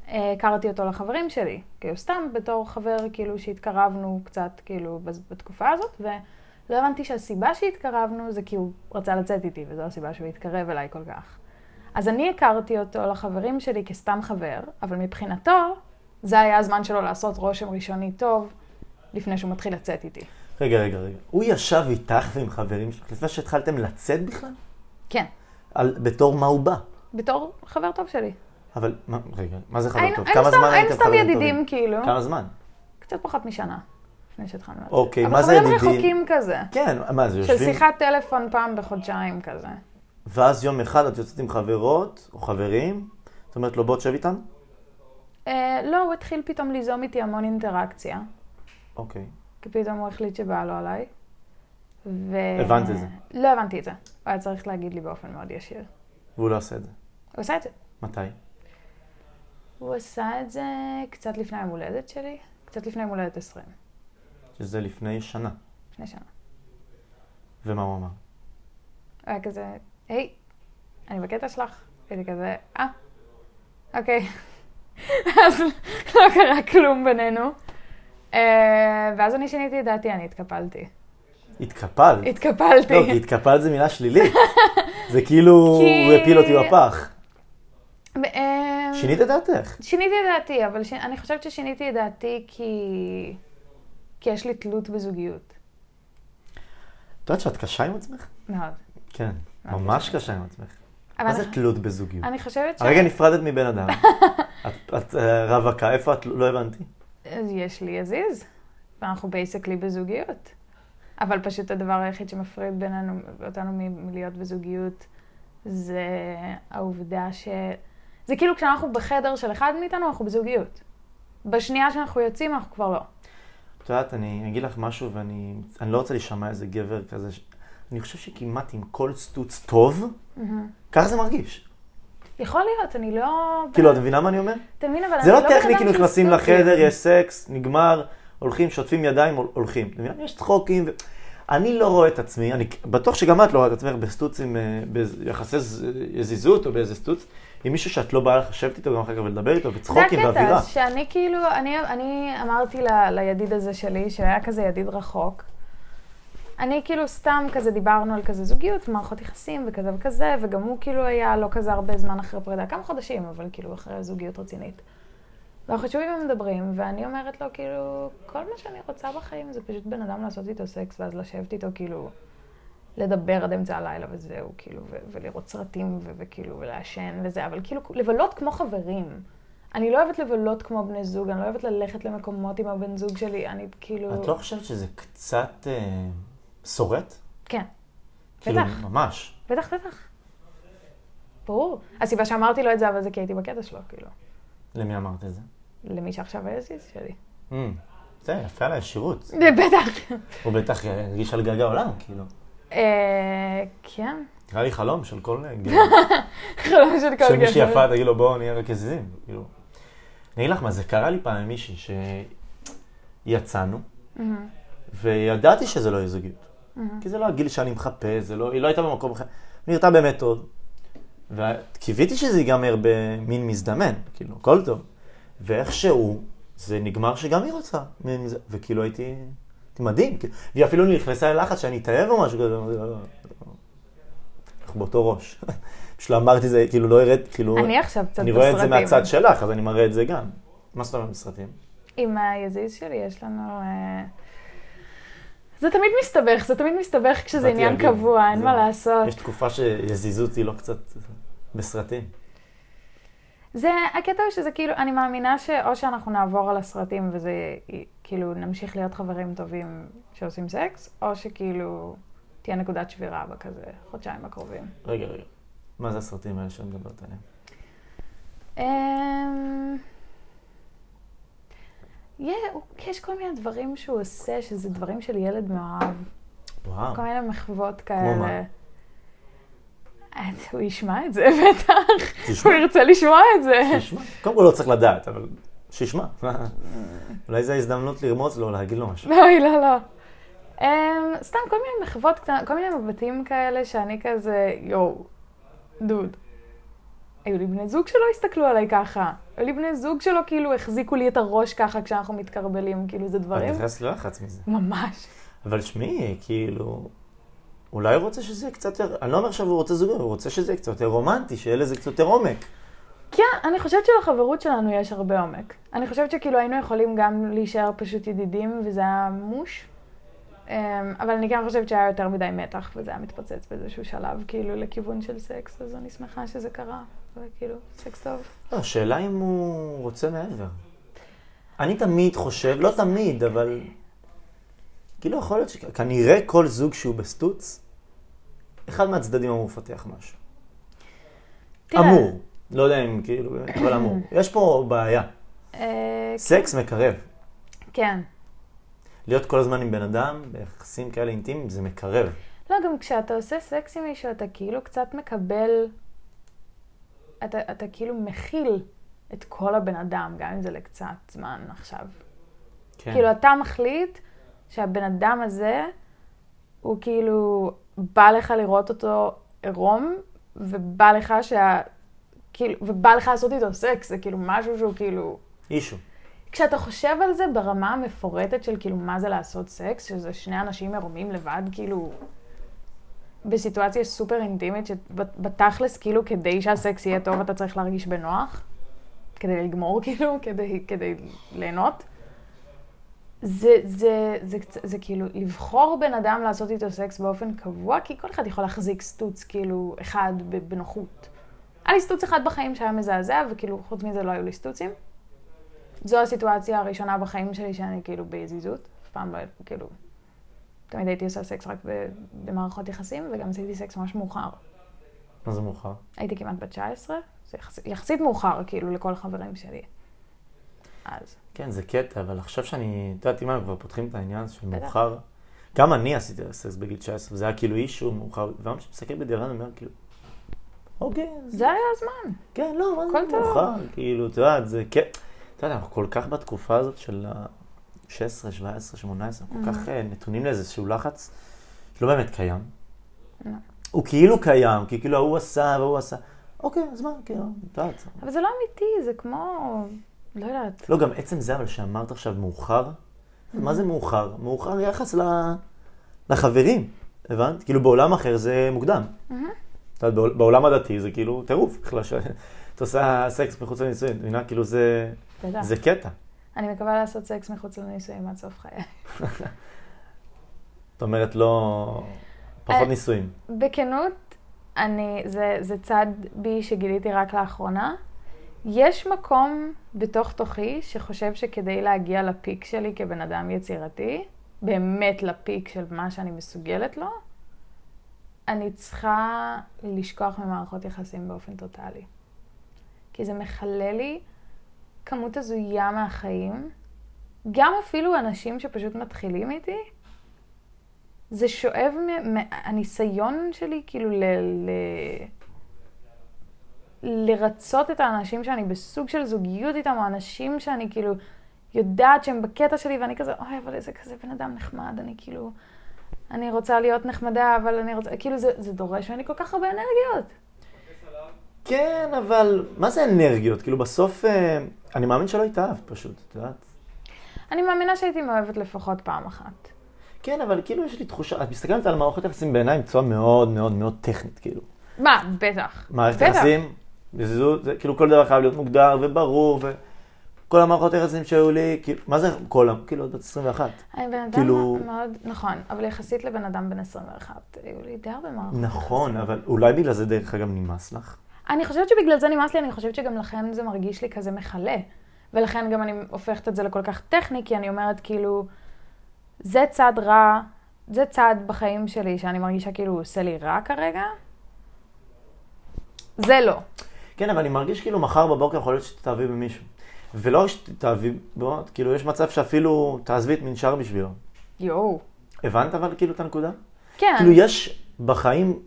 Speaker 2: אה, הכרתי אותו לחברים שלי. כאילו סתם בתור חבר, כאילו שהתקרבנו קצת, כאילו, בתקופה הזאת, ולא הבנתי שהסיבה שהתקרבנו זה כי הוא רצה לצאת איתי, וזו הסיבה שהוא התקרב אליי כל כך. אז אני הכרתי אותו לחברים שלי כסתם חבר, אבל מבחינתו זה היה הזמן שלו לעשות רושם ראשוני טוב, לפני שהוא מתחיל לצאת איתי.
Speaker 1: רגע, רגע, רגע. הוא ישב איתך ועם חברים שלך לפני שהתחלתם לצאת בכלל?
Speaker 2: כן,
Speaker 1: על, בתור מה הוא בא?
Speaker 2: בתור חבר טוב שלי.
Speaker 1: אבל, מה, רגע, מה זה חבר
Speaker 2: היינו
Speaker 1: טוב?
Speaker 2: היינו
Speaker 1: כמה
Speaker 2: סתם-
Speaker 1: זמן
Speaker 2: היינו
Speaker 1: הייתם
Speaker 2: סתם
Speaker 1: חברים
Speaker 2: ידידים,
Speaker 1: טובים?
Speaker 2: כאילו.
Speaker 1: כמה זמן?
Speaker 2: קצת פחות משנה, לפני שהתחלנו לצאת.
Speaker 1: אוקיי, מה זה
Speaker 2: אבל
Speaker 1: ידידים?
Speaker 2: חברים רחוקים כזה.
Speaker 1: כן, מה זה,
Speaker 2: של
Speaker 1: יושבים?
Speaker 2: שיחת טלפון פעם בחודשיים כזה.
Speaker 1: ואז יום אחד את יוצאת עם חברות או חברים, את אומרת לו בוא תשב איתנו?
Speaker 2: אה, לא, הוא התחיל פתאום ליזום איתי המון אינטראקציה.
Speaker 1: אוקיי.
Speaker 2: כי פתאום הוא החליט שבא לו עליי. ו...
Speaker 1: הבנת את זה?
Speaker 2: לא הבנתי את זה. הוא היה צריך להגיד לי באופן מאוד ישיר.
Speaker 1: והוא לא עושה את זה.
Speaker 2: הוא עשה את זה.
Speaker 1: מתי?
Speaker 2: הוא עשה את זה קצת לפני היום הולדת שלי, קצת לפני יום הולדת 20,
Speaker 1: שזה לפני שנה.
Speaker 2: לפני שנה.
Speaker 1: ומה הוא אמר?
Speaker 2: הוא היה כזה, היי, אני בקטע שלך. הייתי כזה, אה, אוקיי. אז לא קרה כלום בינינו. אה, ואז אני שיניתי את דעתי, אני התקפלתי.
Speaker 1: התקפלת.
Speaker 2: התקפלתי.
Speaker 1: לא, כי התקפלת זה מילה שלילית. זה כאילו, הוא הפיל אותי בפח.
Speaker 2: אה,
Speaker 1: שינית את דעתך.
Speaker 2: שיניתי את דעתי, אבל ש... אני חושבת ששיניתי את דעתי כי... כי יש לי תלות בזוגיות.
Speaker 1: את יודעת שאת קשה עם עצמך?
Speaker 2: מאוד.
Speaker 1: כן, ממש
Speaker 2: קשה.
Speaker 1: עם עצמך. מה זה תלות בזוגיות?
Speaker 2: אני חושבת ש...
Speaker 1: הרגע נפרדת מבן אדם. את- את אה, רווקה, איפה את? לא הבנתי.
Speaker 2: אז יש לי עזיז, ואנחנו בייסקלי בזוגיות. אבל פשוט הדבר היחיד שמפריד בינינו, אותנו מלהיות בזוגיות, זה העובדה ש... זה כאילו כשאנחנו בחדר של אחד מאיתנו, אנחנו בזוגיות. בשנייה שאנחנו יוצאים, אנחנו כבר לא.
Speaker 1: את יודעת, אני אגיד לך משהו ואני אני לא רוצה להישמע איזה גבר כזה. ש- אני חושב שכמעט עם כל סטוץ טוב, ככה זה מרגיש.
Speaker 2: יכול להיות, אני לא...
Speaker 1: כאילו, את מבינה מה אני אומר?
Speaker 2: אתה מבין, אבל
Speaker 1: זה
Speaker 2: אני
Speaker 1: לא
Speaker 2: בן
Speaker 1: טכני,
Speaker 2: אדם
Speaker 1: כאילו נכנסים. לחדר, יש סקס, נגמר, הולכים, שוטפים ידיים, הול- הולכים. את מבינה? יש צחוקים. ו- אני לא רואה את עצמי, אני בטוח שגם את לא רואה את עצמך בסטוץ עם, אה, ביחסי ז- יזיזות או באיזה סטוץ, עם מישהו שאת לא באה לשבת איתו גם אחר כך ולדבר איתו,
Speaker 2: זה
Speaker 1: וצחוקים ואווירה.
Speaker 2: הקטע, שאני כאילו, אני, אני אמרתי ל, לידיד הזה שלי, שהיה כזה ידיד רחוק, אני כאילו סתם כזה דיברנו על כזה זוגיות, מערכות יחסים וכזה וכזה, וגם הוא כאילו היה לא כזה הרבה זמן אחרי פרידה, כמה חודשים, אבל כאילו אחרי זוגיות רצינית. ואנחנו שוב מדברים, ואני אומרת לו, כאילו, כל מה שאני רוצה בחיים זה פשוט בן אדם לעשות איתו סקס, ואז לשבת איתו, כאילו, לדבר עד אמצע הלילה וזהו, כאילו, ולראות סרטים, וכאילו, ולעשן וזה, אבל כאילו, לבלות כמו חברים. אני לא אוהבת לבלות כמו בני זוג, אני לא אוהבת ללכת למקומות עם הבן זוג שלי, אני כאילו...
Speaker 1: את לא חושבת שזה קצת אה, שורט?
Speaker 2: כן,
Speaker 1: כאילו,
Speaker 2: בטח.
Speaker 1: ממש.
Speaker 2: בטח, בטח. ברור. הסיבה שאמרתי לו את זה, אבל זה כי הייתי בקטע שלו, כאילו.
Speaker 1: למי אמרת את זה?
Speaker 2: למי שעכשיו היזיז שלי.
Speaker 1: Mm, זה יפה על הישירות.
Speaker 2: בטח.
Speaker 1: הוא בטח הרגיש על גג העולם, כאילו.
Speaker 2: אה, כן.
Speaker 1: נראה לי חלום של כל גבר.
Speaker 2: חלום של כל גבר.
Speaker 1: שמישהי יפה תגיד לו בואו נהיה רק יזיזים. כאילו. אני אגיד לך מה, זה קרה לי פעם עם מישהי שיצאנו, וידעתי שזה לא יהיה זוגיות. כי זה לא הגיל שאני מחפש, זה לא, היא לא הייתה במקום אחר. נראתה באמת טוב. וקיוויתי שזה ייגמר במין מזדמן, כאילו, הכל טוב. ואיכשהו, זה נגמר שגם היא רוצה. וכאילו הייתי, הייתי מדהים. כאילו. והיא אפילו נכנסה ללחץ שאני אתאהב או משהו כזה. "לא, לא, לא." אנחנו באותו ראש. פשוט אמרתי זה, כאילו לא הראית, כאילו...
Speaker 2: אני עכשיו קצת
Speaker 1: אני
Speaker 2: בסרטים.
Speaker 1: רואה את זה מהצד שלך, אז אני מראה את זה גם. מה זאת אומרת בסרטים?
Speaker 2: עם היזיז שלי יש לנו... זה תמיד מסתבך, זה תמיד מסתבך כשזה עניין
Speaker 1: להגיד,
Speaker 2: קבוע, אין
Speaker 1: זה-
Speaker 2: מה לעשות.
Speaker 1: יש תקופה שיזיזות היא לא קצת בסרטים.
Speaker 2: זה, הקטע הוא שזה כאילו, אני מאמינה שאו שאנחנו נעבור על הסרטים וזה כאילו נמשיך להיות חברים טובים שעושים סקס, או שכאילו תהיה נקודת שבירה בכזה חודשיים הקרובים.
Speaker 1: רגע, רגע. מה זה הסרטים האלה שאת מדברת עליהם?
Speaker 2: אמ, יש כל מיני דברים שהוא עושה, שזה דברים של ילד מאוהב.
Speaker 1: וואו.
Speaker 2: כל מיני מחוות
Speaker 1: כמו מה?
Speaker 2: כאלה. אה, הוא ישמע את זה, בטח. הוא ירצה לשמוע את זה.
Speaker 1: שישמע. קודם כל לא צריך לדעת, אבל שישמע. אולי זו ההזדמנות לרמוז לו, להגיד לו משהו.
Speaker 2: אוי, לא, לא. Um, סתם כל מיני מחוות קטנות, כל מיני מבטים כאלה שאני כזה, יואו, דוד. היו לי בני זוג שלא הסתכלו עליי ככה. היו לי בני זוג שלא כאילו החזיקו לי את הראש ככה כשאנחנו מתקרבלים, כאילו זה
Speaker 1: את
Speaker 2: דברים.
Speaker 1: נכנסת ללחץ מזה.
Speaker 2: ממש.
Speaker 1: אבל שמעי, כאילו... אולי הוא רוצה שזה יהיה קצת יותר... אני לא אומר עכשיו הוא רוצה זוגיות, הוא רוצה שזה יהיה קצת יותר רומנטי, שיהיה לזה קצת יותר עומק.
Speaker 2: כן, אני חושבת שלחברות שלנו יש הרבה עומק. אני חושבת שכאילו היינו יכולים גם להישאר פשוט ידידים, וזה היה מוש. אמ, אבל אני כן חושבת שהיה יותר מדי מתח, וזה היה מתפוצץ באיזשהו שלב, כאילו, לכיוון של סקס, אז אני שמחה שזה קרה, וכאילו, סקס טוב.
Speaker 1: לא, השאלה אם הוא רוצה מעבר. אני תמיד חושב, לא תמיד, אבל... כאילו יכול להיות שכנראה כל זוג שהוא בסטוץ, אחד מהצדדים אמור לפתח משהו. אמור. לא יודע אם כאילו, אבל אמור. יש פה בעיה.
Speaker 2: אה,
Speaker 1: סקס מקרב.
Speaker 2: כן.
Speaker 1: להיות כל הזמן עם בן אדם, ביחסים כאלה אינטימיים, זה מקרב.
Speaker 2: לא, גם כשאתה עושה סקס עם מישהו, אתה כאילו קצת מקבל, אתה, אתה כאילו מכיל את כל הבן אדם, גם אם זה לקצת זמן עכשיו.
Speaker 1: כן.
Speaker 2: כאילו, אתה מחליט שהבן אדם הזה, הוא כאילו, בא לך לראות אותו עירום, ובא לך שה... כאילו, ובא לך לעשות איתו סקס, זה כאילו משהו שהוא כאילו...
Speaker 1: אישו.
Speaker 2: כשאתה חושב על זה ברמה המפורטת של כאילו מה זה לעשות סקס, שזה שני אנשים עירומים לבד, כאילו, בסיטואציה סופר אינטימית, שבתכלס, כאילו, כדי שהסקס יהיה טוב, אתה צריך להרגיש בנוח, כדי לגמור, כאילו, כדי, כדי ליהנות. זה, זה, זה, זה, זה כאילו לבחור בן אדם לעשות איתו סקס באופן קבוע, כי כל אחד יכול להחזיק סטוץ כאילו אחד בנוחות. היה לי סטוץ אחד בחיים שהיה מזעזע, וכאילו חוץ מזה לא היו לי סטוצים. זו הסיטואציה הראשונה בחיים שלי שאני כאילו ביזיזות. אף פעם לא, כאילו, תמיד הייתי עושה סקס רק במערכות יחסים, וגם עשיתי סקס ממש מאוחר.
Speaker 1: מה זה מאוחר?
Speaker 2: הייתי כמעט בת 19, זה יחס, יחסית מאוחר, כאילו, לכל החברים שלי. אז.
Speaker 1: כן, זה קטע, אבל עכשיו שאני, את יודעת, אם אנחנו כבר פותחים את העניין של. מאוחר, גם אני עשיתי סקס בגיל 19, וזה היה כאילו אישו מאוחר, ואני מסתכל בדיעבד, אני אומר כאילו, אוקיי,
Speaker 2: זה היה הזמן.
Speaker 1: כן, לא, מה זה. מאוחר, כאילו, את יודעת, זה כן, את יודעת, אנחנו כל כך בתקופה הזאת של ה-16, 17, 18, כל כך אה, נתונים לאיזשהו לחץ שלא באמת קיים.
Speaker 2: לא.
Speaker 1: הוא כאילו קיים, כי כאילו ההוא עשה והוא עשה. אוקיי, אז מה, כאילו, את יודעת.
Speaker 2: אבל זה לא אמיתי, זה כמו, לא יודעת.
Speaker 1: לא, גם עצם זה, אבל שאמרת עכשיו מאוחר, מה זה מאוחר? מאוחר יחס לחברים, הבנת? כאילו בעולם אחר זה מוקדם. את יודעת, בעול- בעולם הדתי זה כאילו טירוף, בכלל שאתה עושה סקס מחוץ לנישואין, מבינה? כאילו. זה קטע.
Speaker 2: אני מקווה לעשות סקס מחוץ לנישואים עד סוף חיי.
Speaker 1: זאת אומרת, לא... פחות
Speaker 2: אה,
Speaker 1: נישואים.
Speaker 2: בכנות, אני, זה, זה צד בי שגיליתי רק לאחרונה. יש מקום בתוך תוכי שחושב שכדי להגיע לפיק שלי כבן אדם יצירתי, באמת לפיק של מה שאני מסוגלת לו, אני צריכה לשכוח ממערכות יחסים באופן טוטאלי. כי זה מכלה לי כמות הזויה מהחיים. גם אפילו אנשים שפשוט מתחילים איתי, זה שואב מהניסיון שלי כאילו ל... ל... לרצות את האנשים שאני בסוג של זוגיות איתם, או אנשים שאני כאילו יודעת שהם בקטע שלי, ואני כזה, אוי, אבל איזה כזה בן אדם נחמד, אני כאילו, אני רוצה להיות נחמדה, אבל אני רוצה, כאילו זה, זה דורש ממני כל כך הרבה אנרגיות.
Speaker 1: כן, אבל מה זה אנרגיות? כאילו בסוף, אה, אני מאמין שלא התאהבת פשוט, את יודעת?
Speaker 2: אני מאמינה שהייתי מאוהבת לפחות פעם אחת.
Speaker 1: כן, אבל כאילו יש לי תחושה, את מסתכלת על מערכות יחסים בעיניים בצורה מאוד מאוד מאוד טכנית, כאילו.
Speaker 2: מה, בטח.
Speaker 1: מערכת. יחסים, זה, כאילו כל דבר חייב להיות מוגדר וברור, וכל המערכות יחסים שהיו לי, כאילו, מה זה כל, כאילו, את בת 21.
Speaker 2: אני בן אדם
Speaker 1: כאילו-
Speaker 2: מאוד, נכון, אבל יחסית לבן אדם בן 21, היו לי די הרבה מערכות.
Speaker 1: נכון. אבל אולי בגלל זה דרך אגב נמאס לך.
Speaker 2: אני חושבת שבגלל זה נמאס לי, אני חושבת שגם לכן זה מרגיש לי כזה מכלה. ולכן גם אני הופכת את זה לכל כך טכני, כי אני אומרת כאילו, זה צד רע, זה צד בחיים שלי שאני מרגישה כאילו הוא עושה לי רע כרגע. זה לא.
Speaker 1: כן, אבל אני מרגיש כאילו מחר בבוקר יכול להיות שתתאהבי במישהו. ולא רק שתתאהבי בו, כאילו יש מצב שאפילו תעזבי את מנשר בשבילו.
Speaker 2: יואו.
Speaker 1: הבנת אבל כאילו את הנקודה?
Speaker 2: כן.
Speaker 1: כאילו יש בחיים,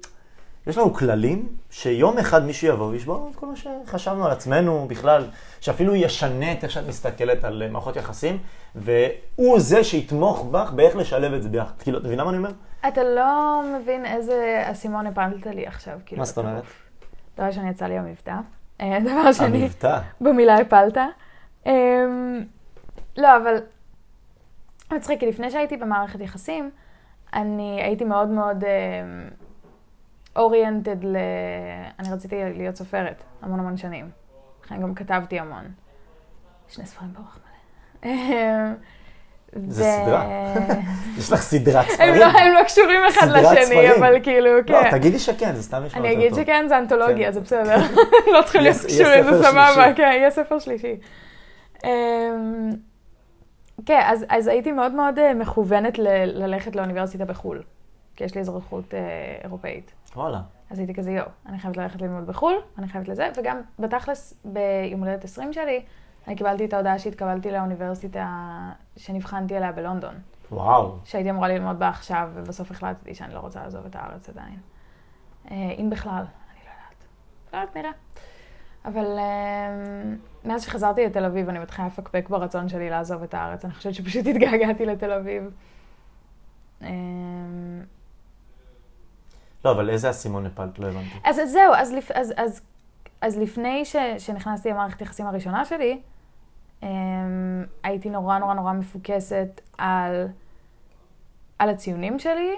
Speaker 1: יש לנו כללים שיום אחד מישהו יבוא וישבור את כל מה שחשבנו על עצמנו בכלל, שאפילו ישנה את איך שאת מסתכלת על אה, מערכות יחסים, והוא זה שיתמוך בך באיך לשלב את זה ביחד. כאילו, את מבינה מה אני אומר?
Speaker 2: אתה לא מבין איזה אסימון הפלת לי עכשיו. כאילו,
Speaker 1: מה זאת אומרת?
Speaker 2: דבר ראשון יצא לי המבטא. אה, דבר שני,
Speaker 1: המבטא.
Speaker 2: במילה הפלת. אמ, לא, אבל מצחיק, כי לפני שהייתי במערכת יחסים, אני הייתי מאוד מאוד אוריינטד ל... אני רציתי להיות סופרת המון המון שנים. לכן גם כתבתי המון. שני ספרים באורח מלא.
Speaker 1: זה סדרה. יש לך סדרת
Speaker 2: הם
Speaker 1: ספרים?
Speaker 2: לא, הם לא קשורים אחד לשני. אבל כאילו,
Speaker 1: לא,
Speaker 2: כן.
Speaker 1: תגידי שכן, זה סתם נשמע
Speaker 2: אני
Speaker 1: יותר
Speaker 2: אגיד
Speaker 1: טוב.
Speaker 2: שכן, זה אנתולוגיה,
Speaker 1: כן.
Speaker 2: זה בסדר. לא צריכים להיות קשורים, זה סבבה. כן, יהיה ספר שלישי. אמ, כן, אז- אז הייתי מאוד מאוד אה, מכוונת ללכת לאוניברסיטה בחו"ל, כי יש לי אזרחות אה, אירופאית.
Speaker 1: וואלה.
Speaker 2: אז הייתי כזה, יואו, אני חייבת ללכת ללמוד בחו"ל, אני חייבת לזה, וגם בתכלס, ביום הולדת 20 שלי, אני קיבלתי את ההודעה שהתקבלתי לאוניברסיטה שנבחנתי עליה בלונדון,
Speaker 1: וואו.
Speaker 2: שהייתי אמורה ללמוד בה עכשיו, ובסוף החלטתי שאני לא רוצה לעזוב את הארץ עדיין. אה, אם בכלל, אני לא יודעת. לא יודעת, נראה. אבל אה, מאז שחזרתי לתל אביב, אני מתחילה לפקפק ברצון שלי לעזוב את הארץ. אני חושבת שפשוט התגעגעתי לתל אביב.
Speaker 1: לא, אבל איזה אסימון הפלת? לא הבנתי.
Speaker 2: אז אז זהו, אז, אז, אז, אז לפני ש, שנכנסתי למערכת היחסים הראשונה שלי, um, הייתי נורא נורא נורא מפוקסת על, על הציונים שלי,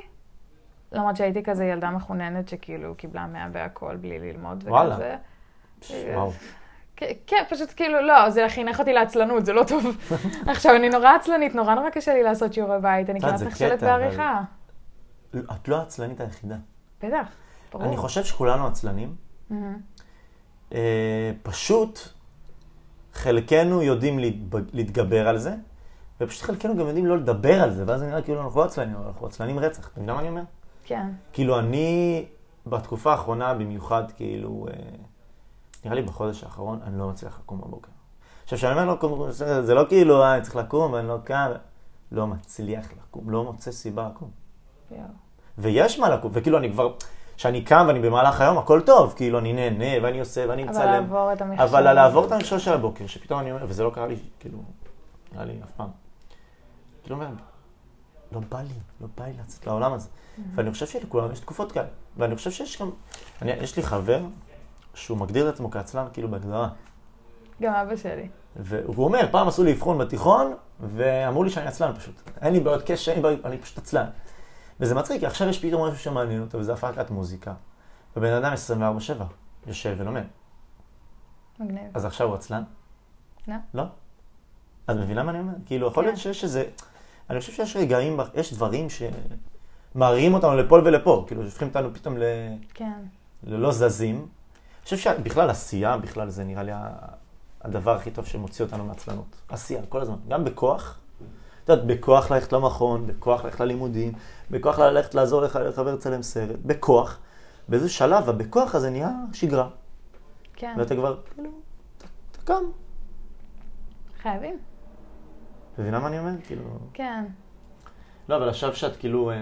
Speaker 2: למרות שהייתי כזה ילדה מחוננת שכאילו קיבלה 100 בהכל בלי ללמוד
Speaker 1: וואלה.
Speaker 2: וכזה.
Speaker 1: וואו.
Speaker 2: כן, פשוט כאילו, לא, זה חינך אותי לעצלנות, זה לא טוב. עכשיו, אני נורא עצלנית, נורא נורא קשה לי לעשות שיעורי בית, אני כמעט נכשלת בעריכה.
Speaker 1: את לא העצלנית היחידה.
Speaker 2: בטח, ברור.
Speaker 1: אני חושב שכולנו עצלנים.
Speaker 2: מהמם.
Speaker 1: אה, פשוט חלקנו יודעים להתגבר על זה, ופשוט חלקנו גם יודעים לא לדבר על זה, ואז זה נראה כאילו אנחנו לא עצלנים, אבל אנחנו עצלנים רצח. אתה מבין מה אני אומר?
Speaker 2: כן.
Speaker 1: כאילו אני, בתקופה האחרונה במיוחד, כאילו, אה, נראה לי בחודש האחרון, אני לא מצליח לקום בבוקר. עכשיו, כשאני אומר לא לקום, זה לא כאילו, אה, אני צריך לקום ואני לא קם, לא מצליח לקום, לא מוצא סיבה לקום.
Speaker 2: יואו.
Speaker 1: ויש מה לקום, וכאילו אני כבר, כשאני קם ואני במהלך היום, הכל טוב, כאילו אני נהנה ואני עושה ואני
Speaker 2: אבל
Speaker 1: מצלם.
Speaker 2: לעבור את המכשול.
Speaker 1: אבל לעבור את המכשול של הבוקר, שפתאום אני אומר, וזה לא קרה לי, כאילו, נראה לי אף פעם. כאילו אומר, לא בא לי, לא בא לי לצאת לעולם הזה. ואני חושב שלכולם יש תקופות כאלה. ואני חושב שיש גם, אני, יש לי חבר שהוא מגדיר את עצמו כעצלן, כאילו בהגדרה.
Speaker 2: גם אבא שלי.
Speaker 1: והוא אומר, פעם עשו לי אבחון בתיכון, ואמרו לי שאני עצלן פשוט. אין לי בעיות קשר, אני פשוט עצלן. וזה מצחיק, כי עכשיו יש פתאום משהו שמעניין אותו, וזה הפקת מוזיקה. ובן אדם 24-7 יושב ולומד.
Speaker 2: מגניב.
Speaker 1: אז עכשיו הוא עצלן?
Speaker 2: לא.
Speaker 1: לא? את מבינה מה אני אומר? כאילו, יכול להיות
Speaker 2: כן.
Speaker 1: שיש איזה... אני חושב שיש רגעים, יש דברים שמערימים אותנו לפה ולפה. כאילו, שהופכים אותנו פתאום ל...
Speaker 2: כן.
Speaker 1: ללא זזים. אני חושב שבכלל עשייה, בכלל זה נראה לי הדבר הכי טוב שמוציא אותנו מעצלנות. עשייה, כל הזמן. גם בכוח. את יודעת, בכוח ללכת למכון, בכוח ללכת ללימודים, בכוח ללכת לעזור לך לחבר לצלם סרט, בכוח. באיזה שלב הבכוח הזה נהיה שגרה.
Speaker 2: כן.
Speaker 1: ואתה כבר, כאילו, אתה, אתה קם.
Speaker 2: חייבים.
Speaker 1: מבינה מה אני אומר? כאילו...
Speaker 2: כן.
Speaker 1: לא, אבל עכשיו שאת כאילו... אה,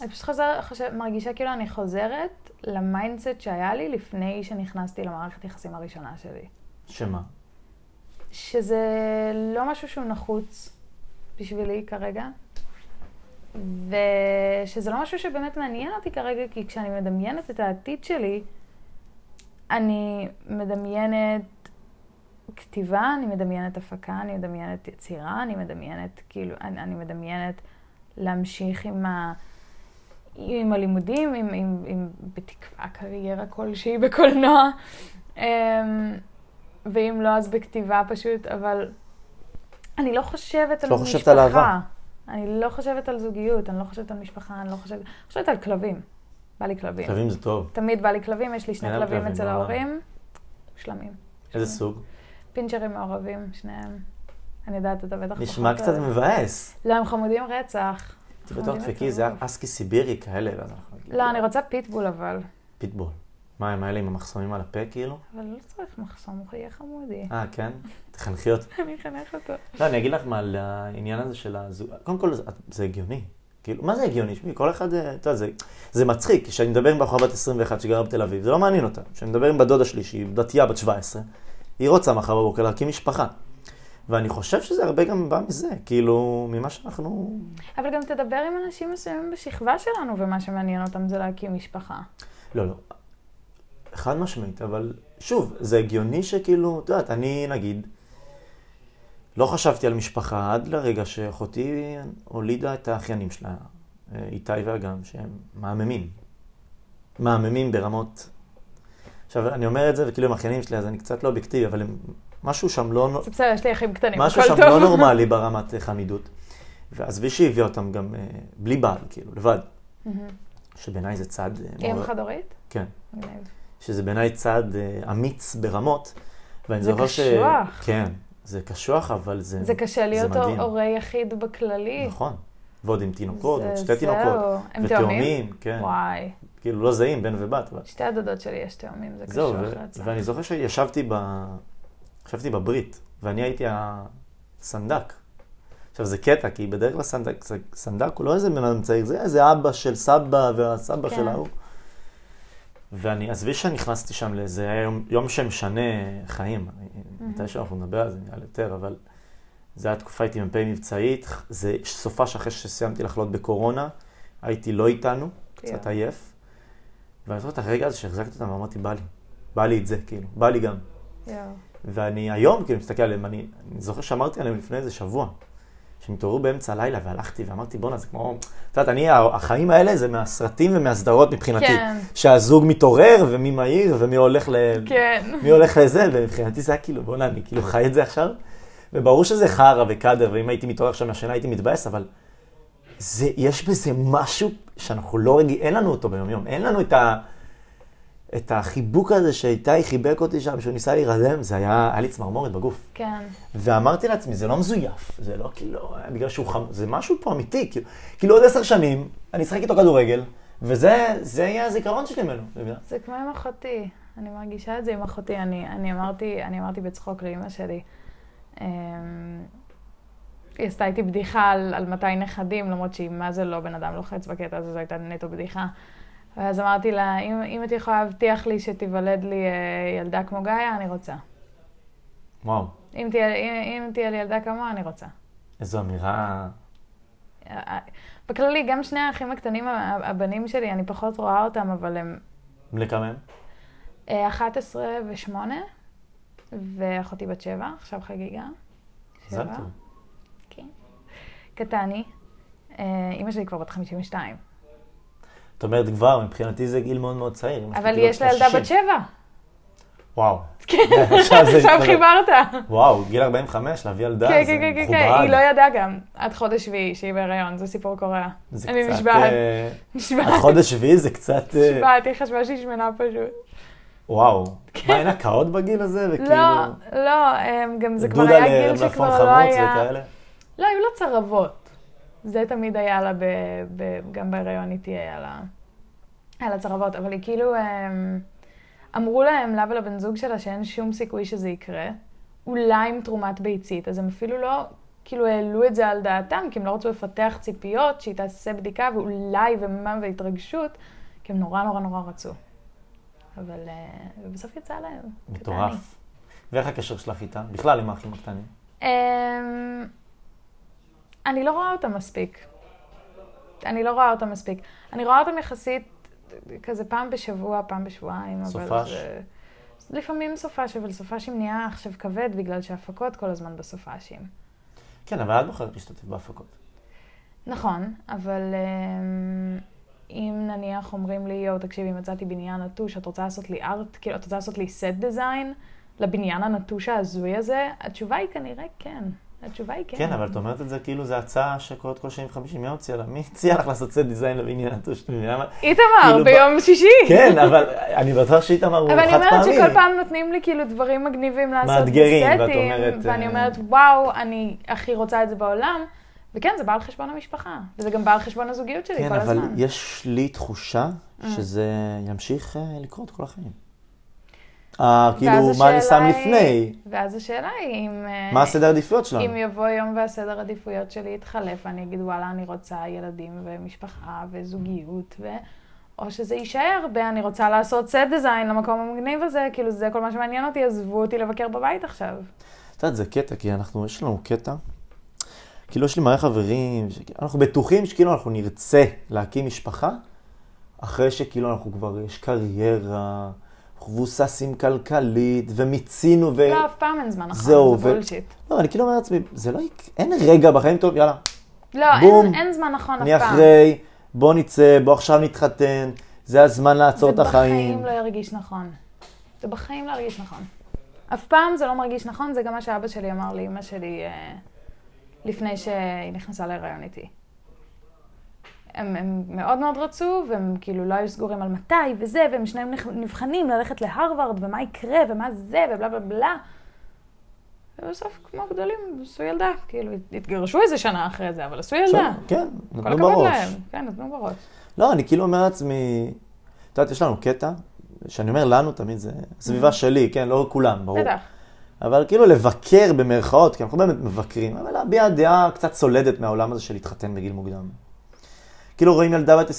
Speaker 2: אני פשוט חוזר, חושב, מרגישה כאילו אני חוזרת ל mindset שהיה לי לפני שנכנסתי למערכת יחסים הראשונה שלי.
Speaker 1: שמה?
Speaker 2: שזה לא משהו שהוא נחוץ בשבילי כרגע, ושזה לא משהו שבאמת מעניין אותי כרגע, כי כשאני מדמיינת את העתיד שלי, אני מדמיינת כתיבה, אני מדמיינת הפקה, אני מדמיינת יצירה, אני מדמיינת, כאילו, אני, אני מדמיינת להמשיך עם, ה, עם הלימודים, עם, עם, עם, בתקווה קריירה כלשהי בקולנוע. ואם לא, אז בכתיבה פשוט, אבל אני לא חושבת על
Speaker 1: לא
Speaker 2: משפחה.
Speaker 1: חושבת על אהבה.
Speaker 2: אני לא חושבת על זוגיות, אני לא חושבת על משפחה, אני לא חושבת... אני חושבת על כלבים. בא לי כלבים.
Speaker 1: כלבים זה טוב.
Speaker 2: תמיד בא לי כלבים, יש לי שני כלבים
Speaker 1: כלבים,
Speaker 2: אצל. ההורים. שלמים.
Speaker 1: איזה
Speaker 2: שלמים.
Speaker 1: סוג?
Speaker 2: פינצ'רים מעורבים, שניהם. אני יודעת, אתה בטח
Speaker 1: נשמע קצת. מבאס.
Speaker 2: לא, הם חמודים רצח.
Speaker 1: זה בטוח
Speaker 2: חמודים
Speaker 1: דפקי, זה. אסקי סיבירי כאלה,
Speaker 2: לא, אני רוצה פיטבול אבל.
Speaker 1: פיטבול. מה, הם האלה עם המחסומים על הפה כאילו?
Speaker 2: אבל לא צריך מחסום, הוא יהיה חמודי.
Speaker 1: אה, כן? תחנכי אותו.
Speaker 2: אני אחנך אותו.
Speaker 1: לא, אני אגיד לך מה, על העניין הזה של הזוג... קודם כל, זה- זה הגיוני. כאילו, מה זה הגיוני? שמי, כל אחד, אה, אתה יודע, זה, זה מצחיק. כשאני מדבר עם בחורה בת 21 שגרה בתל אביב, זה לא מעניין אותה. כשאני מדבר עם בת דודה שלי, שהיא דתייה בת 17, היא רוצה מחר בבוקר להקים משפחה. ואני חושב שזה הרבה גם בא מזה, כאילו, ממה שאנחנו...
Speaker 2: אבל גם תדבר עם אנשים מסוימים בשכבה שלנו, ומה שמעניין אותם זה להקים משפחה.
Speaker 1: לא, לא. חד משמעית, אבל שוב, זה הגיוני שכאילו, את יודעת, אני נגיד, לא חשבתי על משפחה עד לרגע שאחותי הולידה את האחיינים שלה, אה, איתי ואגם, שהם מהממים. מהממים ברמות עכשיו, אני אומר את זה, וכאילו הם אחיינים שלי, אז אני קצת לא אובייקטיבי, אבל הם, משהו שם לא,
Speaker 2: זה בסדר, יש לי אחים קטנים,
Speaker 1: משהו
Speaker 2: הכל
Speaker 1: שם
Speaker 2: טוב.
Speaker 1: לא נורמלי ברמת חמידות. ועזבי שהביאה אותם גם אה, בלי בעל, כאילו, לבד. שבעיניי זה צעד... אה,
Speaker 2: היא אם חד-הורית?
Speaker 1: כן. שזה בעיניי צעד אה, אמיץ ברמות. ואני
Speaker 2: זה
Speaker 1: זוכר ש...
Speaker 2: קשוח.
Speaker 1: כן, זה קשוח, אבל זה...
Speaker 2: זה קשה להיות. הורה יחיד בכללי.
Speaker 1: נכון. ועוד עם תינוקות,
Speaker 2: זה-
Speaker 1: עוד שתי
Speaker 2: זהו.
Speaker 1: תינוקות.
Speaker 2: הם תאומים?
Speaker 1: כן.
Speaker 2: וואי.
Speaker 1: כאילו לא זהים, בן ובת. אבל...
Speaker 2: שתי הדודות שלי יש תאומים, זה
Speaker 1: זהו,
Speaker 2: קשוח
Speaker 1: ו-
Speaker 2: רצח.
Speaker 1: ואני זוכר שישבתי ב... ישבתי בברית, ואני הייתי הסנדק. עכשיו זה קטע, כי בדרך כלל סנדק, סנדק הוא לא איזה בן אדם צעיר, זה איזה אבא של סבא והסבא
Speaker 2: כן.
Speaker 1: של ההוא. ואני, עזבי שנכנסתי שם לאיזה יום, יום שמשנה חיים. מתי שאנחנו נדבר על זה נראה לי יותר, אבל זה היה תקופה, הייתי מ"פ מבצעית, זה סופה שאחרי שסיימתי לחלות בקורונה, הייתי לא איתנו, קצת
Speaker 2: יואו.
Speaker 1: עייף. ואני זוכר את הרגע הזה שהחזקתי אותם ואמרתי, בא לי, בא לי את זה, כאילו, בא לי גם.
Speaker 2: יואו.
Speaker 1: ואני היום, כאילו, מסתכל עליהם, אני, אני זוכר שאמרתי עליהם לפני איזה שבוע, שהם התעוררו באמצע הלילה, והלכתי ואמרתי, בואנה, זה כמו, את יודעת, אני, החיים האלה זה מהסרטים ומהסדרות מבחינתי.
Speaker 2: כן.
Speaker 1: שהזוג מתעורר, ומי מהיר, ומי הולך ל...
Speaker 2: כן.
Speaker 1: מי הולך לזה, ומבחינתי זה היה כאילו, בוא'נה, אני כאילו חי את זה עכשיו. וברור שזה חרא וקאדר, ואם הייתי מתעורר עכשיו מהשינה הייתי מתבאס, אבל זה, יש בזה משהו שאנחנו לא רגילים, אין לנו אותו ביום-יום. אין לנו את, ה, את החיבוק הזה שאיתי חיבק אותי שם, שהוא ניסה להירדם, זה היה, היה לי צמרמורת בגוף.
Speaker 2: כן.
Speaker 1: ואמרתי לעצמי, זה לא מזויף, זה לא כאילו, בגלל שהוא חם, זה משהו פה אמיתי, כאילו, כאילו עוד עשר שנים, אני אשחק איתו כדורגל, וזה זה יהיה הזיכרון שלי ממנו?
Speaker 2: זה כמו עם אחותי. אני מרגישה את זה עם אחותי. אני, אני, אמרתי, אני אמרתי בצחוק לאימא שלי. אמ, היא עשתה איתי בדיחה על, על מתי נכדים, למרות שהיא מה זה לא בן אדם לוחץ בקטע הזה, זו הייתה נטו בדיחה. ואז אמרתי לה, אם, אם את יכולה להבטיח לי שתיוולד לי אה, ילדה כמו גאיה, אני רוצה.
Speaker 1: וואו,
Speaker 2: אם תהיה, אם, אם תהיה לי ילדה כמוה, אני רוצה.
Speaker 1: איזו אמירה,
Speaker 2: בכללי, גם שני האחים הקטנים, הבנים שלי, אני פחות רואה אותם, אבל הם
Speaker 1: בני כמה הם?
Speaker 2: אה, 11 ו-8, ואחותי בת 7, עכשיו חגיגה.
Speaker 1: מזל. טוב.
Speaker 2: כן. קטני. אה, אימא שלי כבר בת 52.
Speaker 1: את אומרת כבר, מבחינתי זה גיל מאוד מאוד צעיר.
Speaker 2: אבל יש לה ילדה
Speaker 1: 60.
Speaker 2: בת 7.
Speaker 1: וואו.
Speaker 2: כן,
Speaker 1: עכשיו
Speaker 2: חיברת.
Speaker 1: וואו, גיל 45, להביא ילדה,
Speaker 2: כן,
Speaker 1: זה
Speaker 2: כן, כן, כן,
Speaker 1: מכובד.
Speaker 2: כן, היא לא ידעה גם עד חודש שביעי שהיא בהיריון, זה סיפור קורע. אני נשבעת,
Speaker 1: אה,
Speaker 2: נשבעת,
Speaker 1: החודש שביעי זה קצת, אה,
Speaker 2: נשבעת, היא חשבה שהיא שמנה פשוט.
Speaker 1: וואו. מה, אין הקאות בגיל הזה? וכאילו,
Speaker 2: לא, לא, הם, גם זה כבר היה גיל שכבר לא היה... לא, היו לה צרבות. זה תמיד היה לה, ב, ב, גם בהיריון איתי היה לה, היה לה צרבות, אבל היא כאילו, הם, אמרו להם, לה ולבן זוג שלה, שאין שום סיכוי שזה יקרה, אולי עם תרומת ביצית, אז הם אפילו לא, כאילו, העלו את זה על דעתם, כי הם לא רצו לפתח ציפיות, שהיא תעשה בדיקה, ואולי, ומה, והתרגשות, כי הם נורא נורא נורא רצו. אבל אה, בסוף יצא להם.
Speaker 1: מטורף. ואיך הקשר שלך איתה? בכלל עם האחים הקטנים.
Speaker 2: אמ, אני לא רואה אותם מספיק. אני לא רואה אותם מספיק. אני רואה אותם יחסית כזה פעם בשבוע, פעם בשבועיים. אבל
Speaker 1: סופש?
Speaker 2: זה- לפעמים סופש, אבל סופשים נהיה עכשיו כבד בגלל שהפקות כל הזמן בסופשים.
Speaker 1: כן, אבל את בוחרת להשתתף בהפקות.
Speaker 2: נכון, אבל אמ, אם נניח אומרים לי, יואו, תקשיבי, מצאתי בניין נטוש, את רוצה לעשות לי ארט, כאילו, את רוצה לעשות לי סט דיזיין לבניין הנטוש ההזוי הזה? התשובה היא כנראה כן. התשובה היא כן.
Speaker 1: כן, אבל את אומרת את זה כאילו זו הצעה שקורית כל שנים וחמישים. מי הוציאה לה? מי הציע לך לעשות סט דיזיין לבניין מה?
Speaker 2: איתמר,
Speaker 1: כאילו,
Speaker 2: ביום שישי.
Speaker 1: כן, אבל אני בטוח שאיתמר הוא
Speaker 2: אבל אני
Speaker 1: חד
Speaker 2: אומרת
Speaker 1: פעמי.
Speaker 2: שכל פעם נותנים לי כאילו דברים מגניבים לעשות
Speaker 1: מאתגרים, ואת אומרת,
Speaker 2: ואני
Speaker 1: אה,
Speaker 2: אומרת, וואו, אני הכי רוצה את זה בעולם. וכן, זה בא על חשבון המשפחה, וזה גם בא על חשבון הזוגיות שלי
Speaker 1: כן,
Speaker 2: כל
Speaker 1: אבל
Speaker 2: הזמן.
Speaker 1: יש לי תחושה
Speaker 2: אה.
Speaker 1: שזה ימשיך אה, לקרות כל החיים. אה, כאילו, מה אני שם
Speaker 2: היא-
Speaker 1: לפני?
Speaker 2: ואז השאלה היא אם... אה,
Speaker 1: מה הסדר העדיפויות שלנו?
Speaker 2: אם יבוא יום והסדר עדיפויות שלי יתחלף, ואני אגיד, וואלה, אני רוצה ילדים ומשפחה וזוגיות, ו... או שזה יישאר ב... אני רוצה לעשות סט דיזיין למקום המגניב הזה, כאילו זה כל מה שמעניין אותי, עזבו אותי לבקר בבית עכשיו.
Speaker 1: את יודעת, זה קטע, כי אנחנו, יש לנו קטע, כאילו יש לי מלא חברים, אנחנו בטוחים שכאילו אנחנו נרצה להקים משפחה, אחרי שכאילו אנחנו כבר, יש קריירה, מבוססים כלכלית, ומיצינו, ו...
Speaker 2: לא, אף פעם אין זמן נכון,
Speaker 1: זהו,
Speaker 2: זה
Speaker 1: ו-
Speaker 2: בולשיט.
Speaker 1: לא, אני כאילו אומר לעצמי, זה לא, אין רגע בחיים טוב, יאללה,
Speaker 2: לא,
Speaker 1: בום.
Speaker 2: אין, אין זמן נכון
Speaker 1: אני
Speaker 2: אף פעם.
Speaker 1: אחרי, בוא נצא, בוא עכשיו נתחתן, זה הזמן לעצור את
Speaker 2: זה
Speaker 1: החיים.
Speaker 2: בחיים לא ירגיש נכון. זה בחיים לא הרגיש נכון. אף פעם זה לא מרגיש נכון, זה גם מה שאבא שלי אמר לאמא שלי אה, לפני שהיא נכנסה להיריון איתי. הם, הם מאוד מאוד רצו, והם כאילו לא היו סגורים על מתי וזה, והם שניהם נבחנים ללכת להרווארד, ומה יקרה, ומה זה, ובלה בלה בלה. ובסוף, כמו גדולים, עשו ילדה. כאילו, התגרשו איזה שנה אחרי זה, אבל עשו ילדה.
Speaker 1: כן, נתנו בראש.
Speaker 2: להם. כן, נתנו בראש.
Speaker 1: לא, אני כאילו אומר לעצמי, את יודעת, יש לנו קטע, שאני אומר לנו תמיד, זה סביבה שלי, כן, לא כולם, ברור.
Speaker 2: בטח.
Speaker 1: אבל כאילו לבקר במרכאות, כי אנחנו באמת מבקרים, אבל להביע דעה קצת סולדת מהעולם הזה של להתחתן בגיל מוקדם. כאילו רואים ילדה בת 20-21,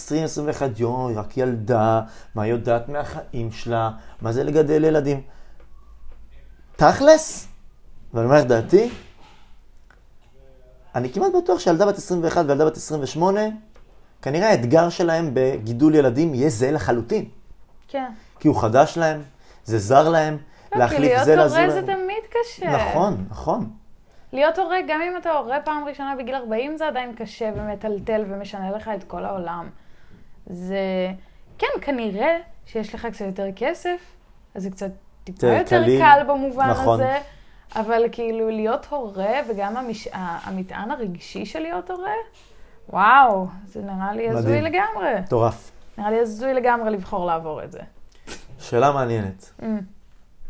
Speaker 1: יואי, רק ילדה, מה יודעת מהחיים שלה, מה זה לגדל ילדים. תכלס, ואני אומר את דעתי, אני כמעט בטוח שילדה בת 21 וילדה בת 28, כנראה האתגר שלהם בגידול ילדים יהיה זהה לחלוטין.
Speaker 2: כן.
Speaker 1: כי הוא חדש להם, זה זר להם,
Speaker 2: לא,
Speaker 1: להחליף
Speaker 2: כי
Speaker 1: זה
Speaker 2: להיות
Speaker 1: לזה.
Speaker 2: הורה זה תמיד קשה.
Speaker 1: נכון, נכון.
Speaker 2: להיות הורה, גם אם אתה הורה פעם ראשונה בגיל 40, זה עדיין קשה ומטלטל ומשנה לך את כל העולם. זה... כן, כנראה שיש לך קצת יותר כסף, אז זה קצת טיפה
Speaker 1: יותר קליל.
Speaker 2: קל במובן
Speaker 1: נכון.
Speaker 2: הזה, אבל כאילו להיות הורה וגם המש... המטען הרגשי של להיות הורה, וואו, זה נראה לי הזוי. לגמרי.
Speaker 1: מטורף.
Speaker 2: נראה לי הזוי לגמרי לבחור לעבור את זה.
Speaker 1: שאלה מעניינת.
Speaker 2: Mm,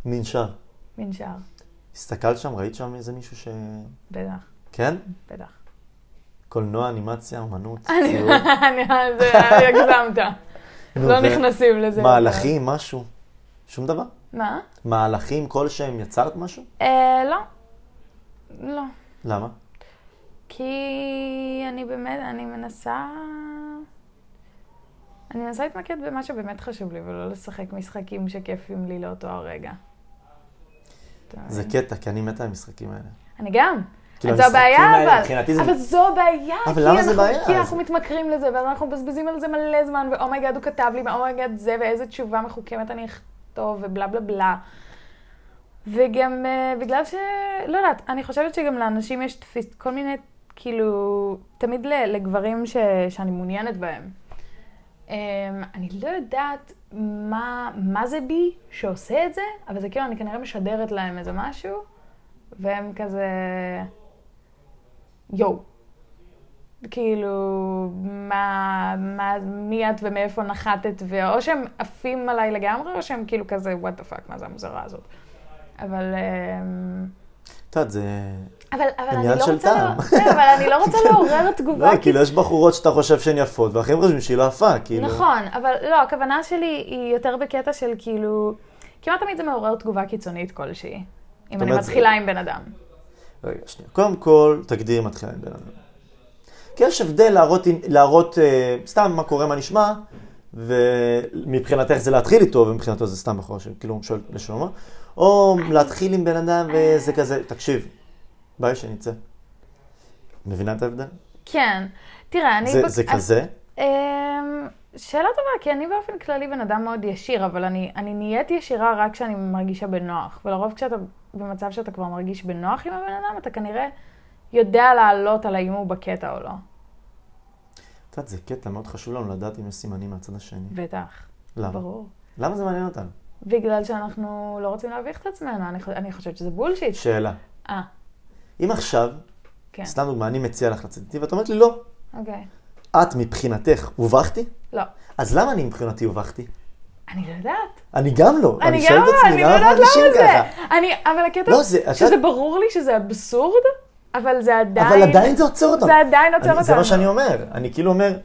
Speaker 1: מנשר.
Speaker 2: מנשר,
Speaker 1: הסתכלת שם, ראית שם איזה מישהו ש...
Speaker 2: בטח,
Speaker 1: כן?
Speaker 2: בטח.
Speaker 1: קולנוע, אנימציה, אומנות,
Speaker 2: אני-
Speaker 1: ציור,
Speaker 2: אני- זה הגזמת. לא נכנסים לזה.
Speaker 1: מהלכים, משהו? שום דבר?
Speaker 2: מה?
Speaker 1: מהלכים כלשהם, יצרת משהו?
Speaker 2: אה, לא. לא.
Speaker 1: למה?
Speaker 2: כי אני באמת, אני מנסה... אני מנסה להתמקד במה שבאמת חשוב לי, ולא לשחק משחקים שכיפים לי לאותו הרגע.
Speaker 1: זה? קטע, כי אני מתה המשחקים האלה.
Speaker 2: אני גם.
Speaker 1: כאילו,
Speaker 2: זו הבעיה, אבל.
Speaker 1: מבחינתי זה-
Speaker 2: אבל זו הבעיה.
Speaker 1: אבל למה זה בעיה?
Speaker 2: כי אנחנו מתמכרים לזה, ואז אנחנו מבזבזים על זה מלא זמן, ו oh my god הוא כתב לי, ו oh my god זה, ואיזה תשובה מחוכמת אני אכתוב, ובלה בלה בלה. וגם uh, בגלל ש... לא יודעת, אני חושבת שגם לאנשים יש תפיס, כל מיני, כאילו, תמיד לגברים ש, שאני מעוניינת בהם. Um, אני לא יודעת מה, מה זה בי שעושה את זה, אבל זה כאילו, אני כנראה משדרת להם איזה משהו, והם כזה... יואו. כאילו, מה, מה, מי את ומאיפה נחתת, ואו שהם עפים עליי לגמרי, או שהם כאילו כזה, what the fuck, מה זה המוזרה הזאת. אבל... אמ,
Speaker 1: את יודעת, זה...
Speaker 2: אבל, אבל אני לא רוצה. לא, זה, אבל אני לא רוצה לעורר תגובה.
Speaker 1: לא, כאילו יש בחורות שאתה חושב שהן יפות, ואחרים חושבים שהיא לא יפה, כאילו...
Speaker 2: נכון, אבל לא, הכוונה שלי היא יותר בקטע של כאילו, כמעט תמיד זה מעורר תגובה קיצונית כלשהי. אם אני
Speaker 1: אומרת, זה-
Speaker 2: מתחילה עם בן אדם.
Speaker 1: רגע, שנייה. קודם כל, תגדיר מתחילה עם בן אדם. כי יש הבדל להראות, להראות אה, סתם מה קורה, מה נשמע, ומבחינתך זה להתחיל איתו, ומבחינתו זה סתם בחורה שכאילו שואל לשלומה, או להתחיל עם בן אדם וזה כזה, תקשיב, ביי שנצא. מבינה את ההבדל?
Speaker 2: כן. תראה, אני...
Speaker 1: זה,
Speaker 2: בק-
Speaker 1: זה כזה?
Speaker 2: אמ, שאלה טובה, כי אני באופן כללי בן אדם מאוד ישיר, אבל אני, אני נהיית ישירה רק כשאני מרגישה בנוח. ולרוב כשאתה במצב שאתה כבר מרגיש בנוח עם הבן אדם, אתה כנראה יודע לעלות על האם הוא בקטע או לא.
Speaker 1: את יודעת, זה קטע מאוד חשוב לנו לדעת אם יש סימנים מהצד השני.
Speaker 2: בטח.
Speaker 1: למה?
Speaker 2: ברור.
Speaker 1: למה זה מעניין אותנו?
Speaker 2: בגלל שאנחנו לא רוצים להביך את עצמנו, אני, אני חושבת שזה בולשיט.
Speaker 1: שאלה.
Speaker 2: אה,
Speaker 1: אם עכשיו,
Speaker 2: כן.
Speaker 1: סתם דוגמה, אני מציע לך לצאת איתי, ואת אומרת לי לא.
Speaker 2: אוקיי.
Speaker 1: את מבחינתך הובכתי?
Speaker 2: לא.
Speaker 1: אז למה אני מבחינתי הובכתי?
Speaker 2: אני לא יודעת.
Speaker 1: אני גם לא.
Speaker 2: אני
Speaker 1: שואל
Speaker 2: גם לא, אני לא יודעת למה זה.
Speaker 1: ככה?
Speaker 2: אני, אבל הקטע,
Speaker 1: לא, זה-
Speaker 2: שזה
Speaker 1: את-
Speaker 2: ברור לי שזה אבסורד, אבל זה עדיין...
Speaker 1: אבל עדיין זה עוצר אותנו.
Speaker 2: זה עדיין עוצר
Speaker 1: אני- זה
Speaker 2: אותנו.
Speaker 1: מה שאני אומר. אני כאילו אומר,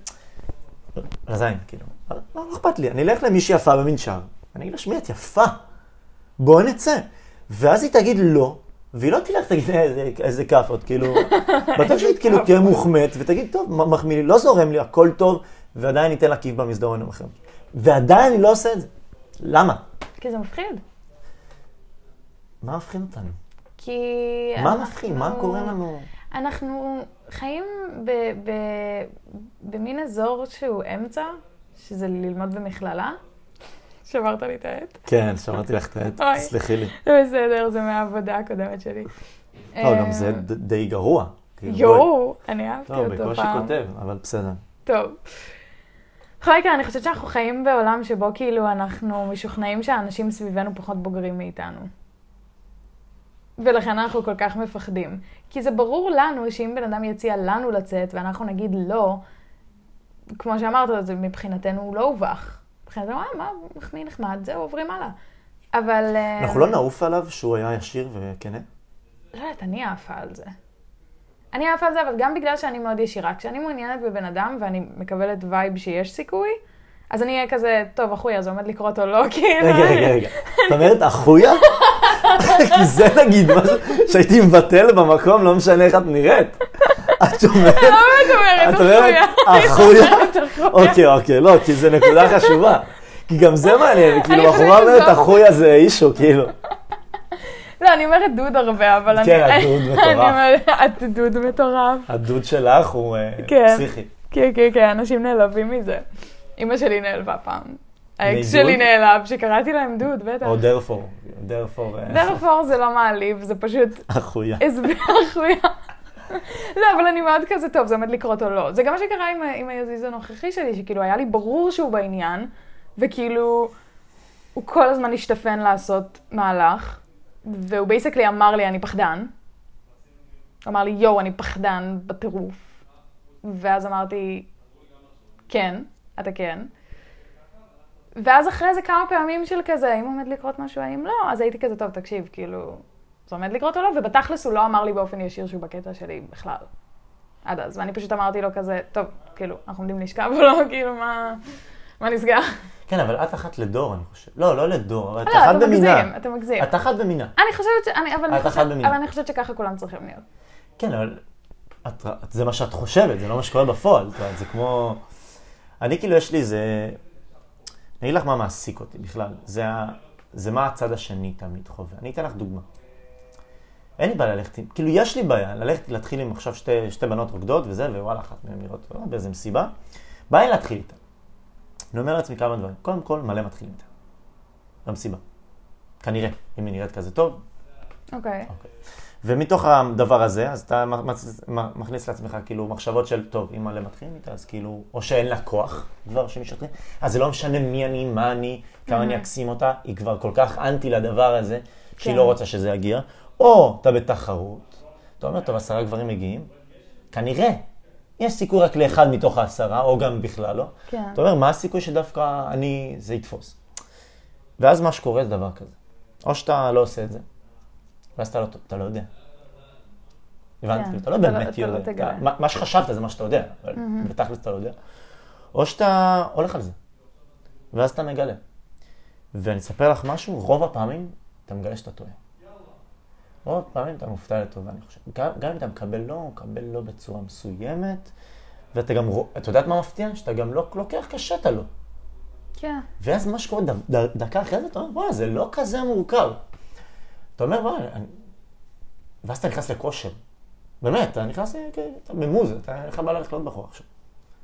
Speaker 1: לזין, כאילו, לא לא אכפת לי, אני אלך למישהי יפה במנשר, אני אגיד לה, שמי, את יפה, בואי נצא. ואז היא תגיד לא, והיא לא תלך, תגיד איזה- איזה כאפות, כאילו, בטח שהיא כאילו תהיה מוחמאת, ותגיד, טוב, מחמיא לי, לא זורם לי, הכל טוב, ועדיין ניתן לה כיף במסדרון יום אחר. ועדיין אני לא עושה את זה. למה?
Speaker 2: כי זה מפחיד.
Speaker 1: מה מפחיד אותנו?
Speaker 2: כי...
Speaker 1: מה
Speaker 2: אנחנו-
Speaker 1: מפחיד? מה קורה לנו?
Speaker 2: אנחנו חיים ב, ב, במין אזור שהוא אמצע, שזה ללמוד במכללה. שברת לי את העט.
Speaker 1: כן, שמעתי לך את העט. תסלחי לי.
Speaker 2: זה בסדר, זה מהעבודה הקודמת שלי.
Speaker 1: לא, גם זה
Speaker 2: אה,
Speaker 1: ד- די גרוע. כאילו.
Speaker 2: יואו, אני אהבתי
Speaker 1: לא,
Speaker 2: אותו
Speaker 1: בקושי
Speaker 2: פעם.
Speaker 1: כותב, אבל בסדר.
Speaker 2: טוב. בכל מקרה, אני חושבת שאנחנו חיים בעולם שבו כאילו אנחנו משוכנעים שהאנשים סביבנו פחות בוגרים מאיתנו. ולכן אנחנו כל כך מפחדים. כי זה ברור לנו שאם בן אדם יציע לנו לצאת ואנחנו נגיד לא, כמו שאמרת, זה מבחינתנו לא הובך. מבחינתנו, אה, מה, מחמיא נחמד, זהו, עוברים הלאה. אבל... אה,
Speaker 1: אנחנו לא נעוף עליו שהוא היה ישיר וכנה?
Speaker 2: לא יודעת, אני עפה על זה. אני עפה על זה, אבל גם בגלל שאני מאוד ישירה. כשאני מעוניינת בבן אדם ואני מקבלת וייב שיש סיכוי, אז אני אהיה כזה, טוב, אחויה, זה עומד לקרות או לא, כאילו.
Speaker 1: רגע, רגע, רגע. את אומרת אחויה? כי זה נגיד משהו שהייתי מבטל במקום, לא משנה איך את נראית. את אומרת...
Speaker 2: לא
Speaker 1: את
Speaker 2: אומרת
Speaker 1: אומרת
Speaker 2: אחויה.
Speaker 1: אוקיי, אוקיי, לא, כי זה נקודה חשובה. כי גם זה מעניין, כאילו, בחורה אומרת אחויה זה אישו, כאילו.
Speaker 2: לא, אני אומרת דוד הרבה, אבל אני...
Speaker 1: כן, הדוד מטורף.
Speaker 2: את דוד מטורף.
Speaker 1: הדוד שלך הוא אה,
Speaker 2: כן.
Speaker 1: פסיכי.
Speaker 2: כן, כן, כן, אנשים נעלבים מזה. אימא שלי נעלבה פעם. האקס? שלי נעלב, שקראתי להם דוד, בטח.
Speaker 1: או דרפור. דרפור. אה,
Speaker 2: דרפור זה לא מעליב, זה פשוט
Speaker 1: אחויה.
Speaker 2: הסבר אחויה. לא, אבל אני מאוד כזה, טוב, זה עומד לקרות או לא. זה גם מה שקרה עם, עם היזיז הנוכחי שלי, שכאילו היה לי ברור שהוא בעניין, וכאילו, הוא כל הזמן השתפן לעשות מהלך, והוא בייסקלי אמר לי, אני פחדן. אמר לי, יואו, אני פחדן בטירוף. ואז אמרתי, כן, אתה כן. ואז אחרי זה כמה פעמים של כזה, האם עומד לקרות משהו, האם לא, אז הייתי כזה, טוב, תקשיב, כאילו, זה עומד לקרות או לא, ובתכלס הוא לא אמר לי באופן ישיר שהוא בקטע שלי בכלל. עד אז, ואני פשוט אמרתי לו כזה, טוב, כאילו, אנחנו עומדים לשכב או לא, כאילו, מה, מה נסגר?
Speaker 1: כן, אבל את אחת לדור, אני חושב. לא, לא לדור, אבל את
Speaker 2: לא,
Speaker 1: אחת
Speaker 2: אתה
Speaker 1: במינה.
Speaker 2: מגזים, אתה מגזים.
Speaker 1: את אחת במינה.
Speaker 2: אני חושבת ש... אני, אבל, אני חושבת,
Speaker 1: במינה.
Speaker 2: אבל אני חושבת שככה כולם צריכים להיות.
Speaker 1: כן, אבל את, את, זה מה שאת חושבת, זה לא מה שקורה בפועל. זה כמו... אני כאילו, יש לי איזה... אני אגיד לך מה מעסיק אותי בכלל. זה. זה מה הצד השני תמיד חווה. אני אתן לך דוגמה. אין לי בעיה ללכת. כאילו, יש לי בעיה ללכת, להתחיל עם עכשיו שתי, שתי בנות רוקדות וזה, ווואלה, אחת מהן נראות טובה באיזה מסיבה. בא לי להתחיל איתה. אני אומר לעצמי כמה דברים. קודם כל, מלא מתחילים איתה. במסיבה. כנראה. אם היא נראית כזה טוב,
Speaker 2: אוקיי.
Speaker 1: ומתוך הדבר הזה, אז אתה מכניס לעצמך כאילו מחשבות של, טוב, אם מלא מתחילים איתה, אז כאילו, או שאין לה כוח, כבר שמשתתפים, אז זה לא משנה מי אני, מה אני, כמה אני אקסים אותה, היא כבר כל כך אנטי לדבר הזה, שהיא
Speaker 2: כן.
Speaker 1: לא רוצה שזה יגיע. או אתה בתחרות, אתה אומר, טוב, עשרה גברים מגיעים, כנראה, יש סיכוי רק לאחד מתוך העשרה, או גם בכלל לא.
Speaker 2: כן.
Speaker 1: אתה אומר, מה הסיכוי שדווקא אני, זה יתפוס? ואז מה שקורה זה דבר כזה. או שאתה לא עושה את זה, ואז אתה לא, אתה לא יודע. הבנת?
Speaker 2: כן,
Speaker 1: אתה לא
Speaker 2: אתה לא-
Speaker 1: באמת
Speaker 2: אתה לא
Speaker 1: יודע.
Speaker 2: תגלה.
Speaker 1: אתה- מה- מה שחשבת זה מה שאתה יודע, אבל בתכלס אתה לא יודע. או שאתה הולך על זה, ואז אתה מגלה. ואני אספר לך משהו, רוב הפעמים אתה מגלה שאתה טועה. רוב הפעמים אתה מופתע לטובה, אני חושב. גם, גם אם אתה מקבל לא, מקבל לא בצורה מסוימת, ואתה גם, אתה יודעת מה מפתיע? שאתה גם לא לוקח קשת לו.
Speaker 2: כן.
Speaker 1: ואז מה שקורה ד, ד, דקה אחרי זה, אתה אומר, וואלה, זה לא כזה מורכב. אתה אומר, וואלה, אני... ואז אתה נכנס לכושר. באמת, אתה נכנס, כן, אתה במוז, אתה אין לך בעיה ללכת לעוד בחור עכשיו.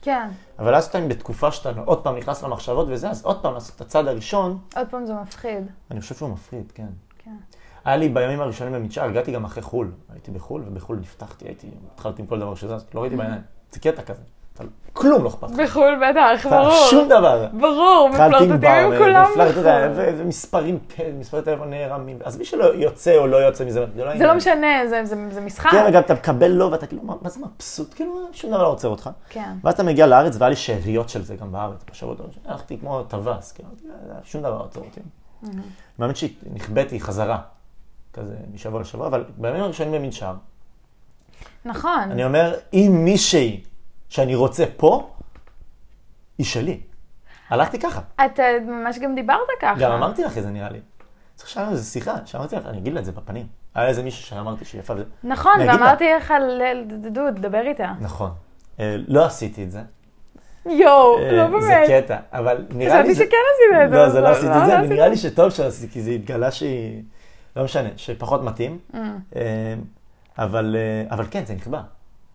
Speaker 2: כן.
Speaker 1: אבל אז אתה בתקופה שאתה עוד פעם נכנס למחשבות וזה, אז עוד פעם לעשות את הצעד הראשון,
Speaker 2: עוד פעם זה מפחיד.
Speaker 1: אני חושב שהוא מפחיד, כן.
Speaker 2: כן.
Speaker 1: היה לי בימים הראשונים במדשר, הגעתי גם אחרי חו"ל. הייתי בחו"ל, ובחו"ל נפתחתי, הייתי, התחלתי עם כל דבר שזז, לא ראיתי בעיניים. זה קטע כזה. אתה, כלום לא אכפת לך.
Speaker 2: בחו"ל בטח,
Speaker 1: אתה-
Speaker 2: ברור.
Speaker 1: שום דבר.
Speaker 2: ברור, מפלרטטים עם כולם
Speaker 1: ופלרטטים,
Speaker 2: בחו"ל.
Speaker 1: ו- ומספרים, כן, מספרי טלפון נערמים. אז מי שלא יוצא או לא יוצא מזה, זה לא
Speaker 2: זה. לא משנה, זה- משחק.
Speaker 1: כן, וגם אתה מקבל לא, ואתה כאילו, מה זה מבסוט? כאילו, שום דבר לא עוצר אותך.
Speaker 2: כן.
Speaker 1: ואז אתה מגיע לארץ, והיה לי שאריות של זה גם בארץ, בשבועות הראשונים. הלכתי כמו טווס, כאילו, שום דבר לא עוצר אותי. באמת שנכבאתי חזרה, כזה משבוע לשבוע, אבל בימים הראשונים במנשר,
Speaker 2: נכון.
Speaker 1: אני אומר, אם מישהי שאני רוצה פה, היא שלי. הלכתי ככה.
Speaker 2: אתה ממש גם דיברת ככה.
Speaker 1: גם אמרתי לך את זה נראה לי. צריך לנו איזה שיחה, שאמרתי לך, אני אגיד לה את זה בפנים. היה איזה מישהו שאמרתי שהיא יפה וזה.
Speaker 2: נכון. ואמרתי לך, ל- דוד, דבר איתה.
Speaker 1: נכון. אה, לא עשיתי את זה.
Speaker 2: יואו,
Speaker 1: אה,
Speaker 2: לא
Speaker 1: זה
Speaker 2: באמת.
Speaker 1: קטע, אבל נראה לי...
Speaker 2: חשבתי
Speaker 1: זה-
Speaker 2: שכן עשית את זה.
Speaker 1: לא, זה לא
Speaker 2: אבל
Speaker 1: עשיתי את זה,
Speaker 2: עשית.
Speaker 1: ונראה לי שטוב שעשיתי, כי זה התגלה שהיא... לא משנה, שפחות מתאים.
Speaker 2: Mm.
Speaker 1: אה, אבל, אה, אבל כן, זה נכבה.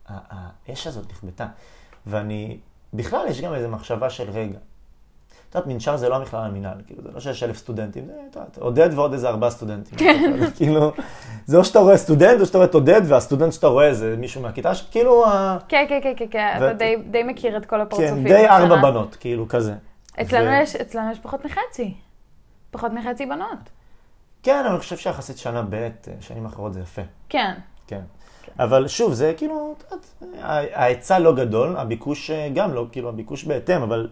Speaker 1: ה- האש הזאת נכבתה. ואני... בכלל, יש גם איזו מחשבה של רגע. את יודעת, מנשר זה לא המכללה למינהל, כאילו, זה לא שיש אלף סטודנטים, זה, את יודעת, עודד ועוד איזה ארבעה סטודנטים. כן. כאילו, זה או שאתה רואה סטודנט, או שאתה רואה את עודד, והסטודנט שאתה רואה זה מישהו מהכיתה, שכאילו, ה-
Speaker 2: כן, כן, כן, כן, כן, אתה די- די מכיר את כל הפרצופים.
Speaker 1: כן, די. ארבע בנות, כאילו, כזה.
Speaker 2: אצלנו
Speaker 1: ו-
Speaker 2: יש- אצלנו יש פחות מחצי. פחות מחצי בנות.
Speaker 1: כן, אני חושב שיחסית שנה ב', אה, שנים אחרות זה יפה.
Speaker 2: כן.
Speaker 1: כן. אבל שוב, זה כאילו, ההיצע לא גדול, הביקוש אה, גם לא, כאילו, הביקוש בהתאם, אבל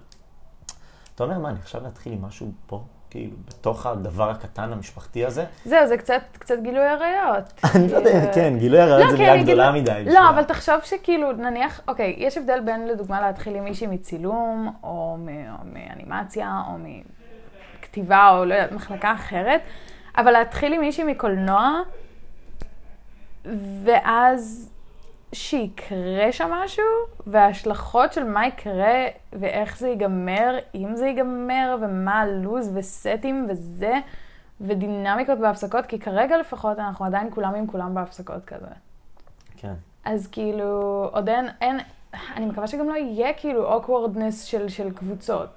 Speaker 1: אתה אומר, מה, אני עכשיו להתחיל עם משהו פה, כאילו, בתוך הדבר הקטן המשפחתי הזה?
Speaker 2: זהו, זה קצת, קצת גילוי עריות.
Speaker 1: אני לא יודע, כן, גילוי עריות זה
Speaker 2: כי
Speaker 1: מילה גדולה מדי. בשביל-
Speaker 2: לא, אבל תחשוב שכאילו, נניח, אוקיי, יש הבדל בין, לדוגמה, להתחיל עם מישהי מצילום, או מ- או מאנימציה, או מכתיבה, או לא יודעת, מחלקה אחרת, אבל להתחיל עם מישהי מקולנוע, ואז שיקרה שם משהו, וההשלכות של מה יקרה, ואיך זה ייגמר, אם זה ייגמר, ומה הלו"ז, וסטים, וזה, ודינמיקות בהפסקות, כי כרגע לפחות אנחנו עדיין כולם עם כולם בהפסקות כזה.
Speaker 1: כן.
Speaker 2: אז כאילו, עוד אין, אין, אני מקווה שגם לא יהיה כאילו awkwardness של, של קבוצות.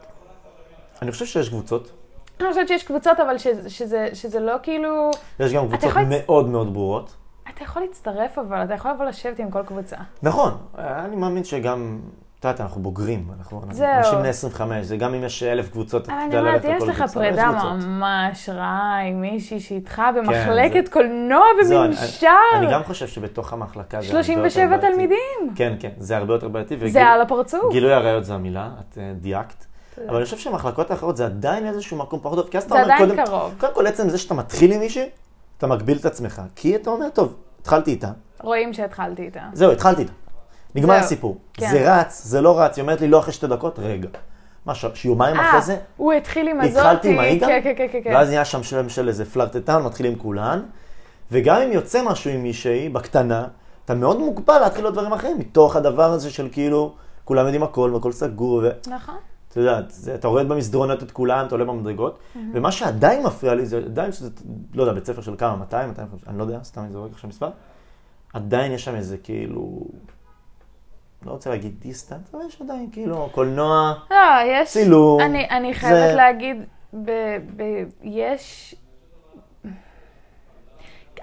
Speaker 1: אני חושב שיש קבוצות,
Speaker 2: אני חושבת שיש קבוצות, אבל שזה, שזה, שזה לא כאילו...
Speaker 1: יש גם קבוצות
Speaker 2: יכול-
Speaker 1: מאוד מאוד ברורות.
Speaker 2: אתה יכול להצטרף, אבל אתה יכול לבוא לשבת עם כל קבוצה.
Speaker 1: נכון, אני מאמין שגם, את יודעת, אנחנו בוגרים, אנחנו. אנשים בני 25, זה גם אם יש אלף קבוצות, אתה
Speaker 2: אבל אני
Speaker 1: יודע
Speaker 2: אומרת,
Speaker 1: ללכת
Speaker 2: יש
Speaker 1: לכל
Speaker 2: לך
Speaker 1: קבוצה, אבל יש
Speaker 2: פרידה. ממש רעה עם מישהי שאיתך במחלקת
Speaker 1: זה-
Speaker 2: קולנוע במנשר.
Speaker 1: אני גם חושב שבתוך המחלקה זה הרבה יותר
Speaker 2: 37
Speaker 1: בעייתי.
Speaker 2: תלמידים.
Speaker 1: כן, כן, זה הרבה יותר בעייתי.
Speaker 2: זה על הפרצוף.
Speaker 1: גילוי עריות זה המילה, את אה, דייקת. אבל אני חושב שהמחלקות האחרות זה עדיין איזשהו מקום פחות טוב, כי אז אתה
Speaker 2: זה
Speaker 1: אומר,
Speaker 2: עדיין
Speaker 1: קודם,
Speaker 2: קרוב.
Speaker 1: קודם כל עצם זה שאתה מתחיל עם מישהי, אתה מגביל את עצמך. כי אתה אומר, טוב, התחלתי איתה,
Speaker 2: רואים שהתחלתי איתה.
Speaker 1: זהו, התחלתי איתה. נגמר הסיפור.
Speaker 2: כן.
Speaker 1: זה רץ, זה לא רץ, היא אומרת לי לא אחרי שתי דקות, רגע. מה, שיומיים אחרי זה,
Speaker 2: הוא התחיל עם הזאתי.
Speaker 1: התחלתי עם ההיא גם,
Speaker 2: כן, כן, כן, כן, כן.
Speaker 1: ואז נהיה שם שם של איזה פלרטטן, מתחיל עם כולן, וגם אם יוצא משהו עם מישהי, בקטנה, אתה מאוד מוגבל להתחיל עוד דברים אחרים, מתוך הדבר הזה של כאילו, כולם יודעים הכל, והכל סגור, ו...
Speaker 2: נכון.
Speaker 1: אתה יודע, זה, אתה רואה במסדרונות את כולם, אתה עולה במדרגות, ומה שעדיין מפריע לי, זה עדיין שזה, לא יודע, בית ספר של כמה, 200, 250, אני לא יודע, סתם אני זורק עכשיו מספר, עדיין יש שם איזה כאילו, לא רוצה להגיד דיסטנט, אבל יש עדיין כאילו קולנוע,
Speaker 2: לא, יש...
Speaker 1: צילום.
Speaker 2: אני, אני חייבת
Speaker 1: זה-
Speaker 2: להגיד, ב, ב, יש...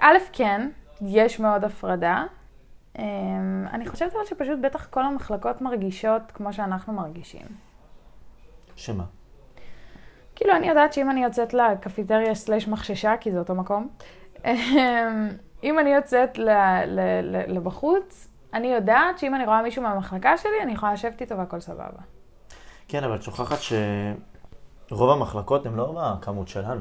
Speaker 2: א', כן, יש מאוד הפרדה. אמ, אני חושבת אבל שפשוט בטח כל המחלקות מרגישות כמו שאנחנו מרגישים.
Speaker 1: שמה?
Speaker 2: כאילו, אני יודעת שאם אני יוצאת לקפיטריה סלש מחששה, כי זה אותו מקום, אמ, אם אני יוצאת לבחוץ, אני יודעת שאם אני רואה מישהו מהמחלקה שלי, אני יכולה לשבת איתו והכל סבבה.
Speaker 1: כן, אבל את שוכחת שרוב המחלקות הן לא בכמות שלנו.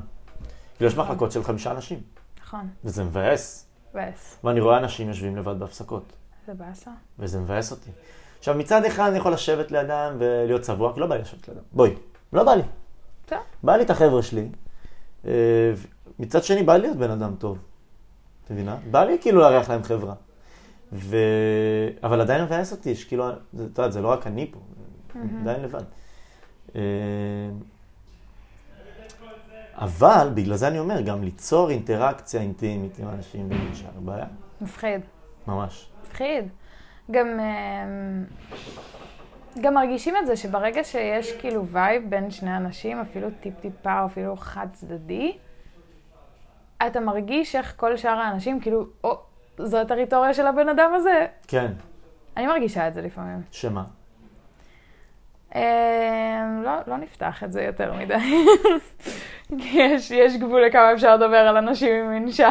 Speaker 1: כאילו, יש מחלקות של חמישה אנשים,
Speaker 2: נכון,
Speaker 1: וזה מבאס.
Speaker 2: מבאס.
Speaker 1: ואני רואה אנשים יושבים לבד בהפסקות,
Speaker 2: זה באסה.
Speaker 1: וזה מבאס אותי. עכשיו, מצד אחד אני יכול לשבת לידם ולהיות צבוע, כי לא בא לי לשבת לידם. בואי, לא בא לי.
Speaker 2: טוב.
Speaker 1: בא לי את החבר'ה שלי. אה, מצד שני, בא לי להיות בן אדם טוב. את מבינה? בא לי כאילו לארח להם חברה. ו... אבל עדיין מבאס אותי, שכאילו, את יודעת, זה לא רק אני פה, אני עדיין לבד. אה, אבל, בגלל זה אני אומר, גם ליצור אינטראקציה אינטימית עם אנשים במנשר, בעיה,
Speaker 2: מפחיד.
Speaker 1: ממש.
Speaker 2: מפחיד. גם, אמ, גם מרגישים את זה שברגע שיש כאילו וייב בין שני אנשים, אפילו טיפ-טיפה אפילו חד צדדי, אתה מרגיש איך כל שאר האנשים כאילו, או, זו הטריטוריה של הבן אדם הזה.
Speaker 1: כן,
Speaker 2: אני מרגישה את זה לפעמים.
Speaker 1: שמה?
Speaker 2: אמ, לא, לא נפתח את זה יותר מדי. כי יש, יש גבול לכמה אפשר לדבר על אנשים עם מנשר.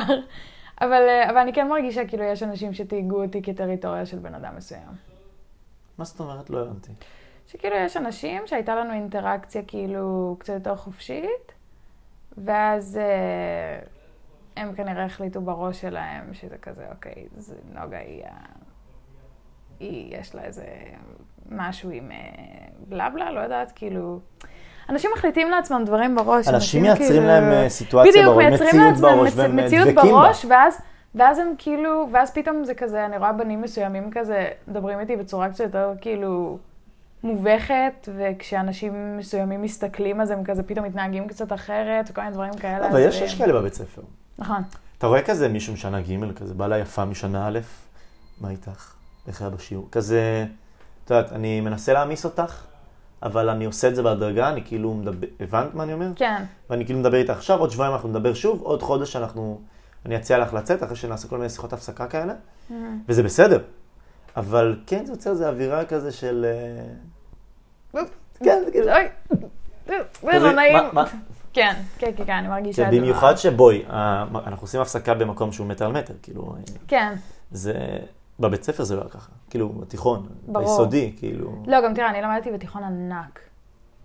Speaker 2: אבל, אה, אבל אני כן מרגישה כאילו יש אנשים שתהיגו אותי כטריטוריה של בן אדם מסוים.
Speaker 1: מה זאת אומרת? לא הבנתי.
Speaker 2: שכאילו יש אנשים שהייתה לנו אינטראקציה כאילו קצת יותר חופשית, ואז אה, הם כנראה החליטו בראש שלהם שזה כזה, אוקיי, זה נוגה היא, ה- היא יש לה איזה משהו עם אה, בלה בלה, לא יודעת, כאילו... אנשים מחליטים לעצמם דברים בראש.
Speaker 1: אנשים מייצרים להם אה, סיטואציה
Speaker 2: כאילו- בדיוק,
Speaker 1: בראש,
Speaker 2: מייצרים
Speaker 1: מציאות
Speaker 2: לעצמם
Speaker 1: בראש,
Speaker 2: מציאות. בראש, ואז, ואז הם כאילו, ואז פתאום זה כזה, אני רואה בנים מסוימים כזה, מדברים איתי בצורה קצת יותר כאילו מובכת, וכשאנשים מסוימים מסתכלים אז הם כזה פתאום מתנהגים קצת אחרת, וכל מיני דברים כאלה.
Speaker 1: אבל יש, יש כאלה בבית ספר.
Speaker 2: נכון.
Speaker 1: אתה רואה כזה מישהו משנה ג' כזה, בא לה יפה משנה א', מה איתך? איך היה בשיעור? כזה, את יודעת, אני מנסה להעמיס אותך, אבל אני עושה את זה בהדרגה, אני כאילו מדבר, הבנת מה אני אומר?
Speaker 2: כן.
Speaker 1: ואני כאילו מדבר איתה עכשיו, עוד שבועיים אנחנו נדבר שוב, עוד חודש אנחנו, אני אציע לך לצאת, אחרי שנעשה כל מיני שיחות הפסקה כאלה, וזה בסדר. אבל כן, זה יוצר איזו אווירה כזה של... אה, כן, זה כאילו...
Speaker 2: אוי, זה לא נעים. כן, כן, כן, כן, אני מרגישה את זה.
Speaker 1: במיוחד שבואי, אנחנו עושים הפסקה במקום שהוא מטר על מטר, כאילו, אה,
Speaker 2: כן.
Speaker 1: זה... בבית ספר זה לא היה ככה, כאילו, בתיכון,
Speaker 2: ברור.
Speaker 1: ביסודי, כאילו...
Speaker 2: לא, גם תראה, אני למדתי בתיכון ענק.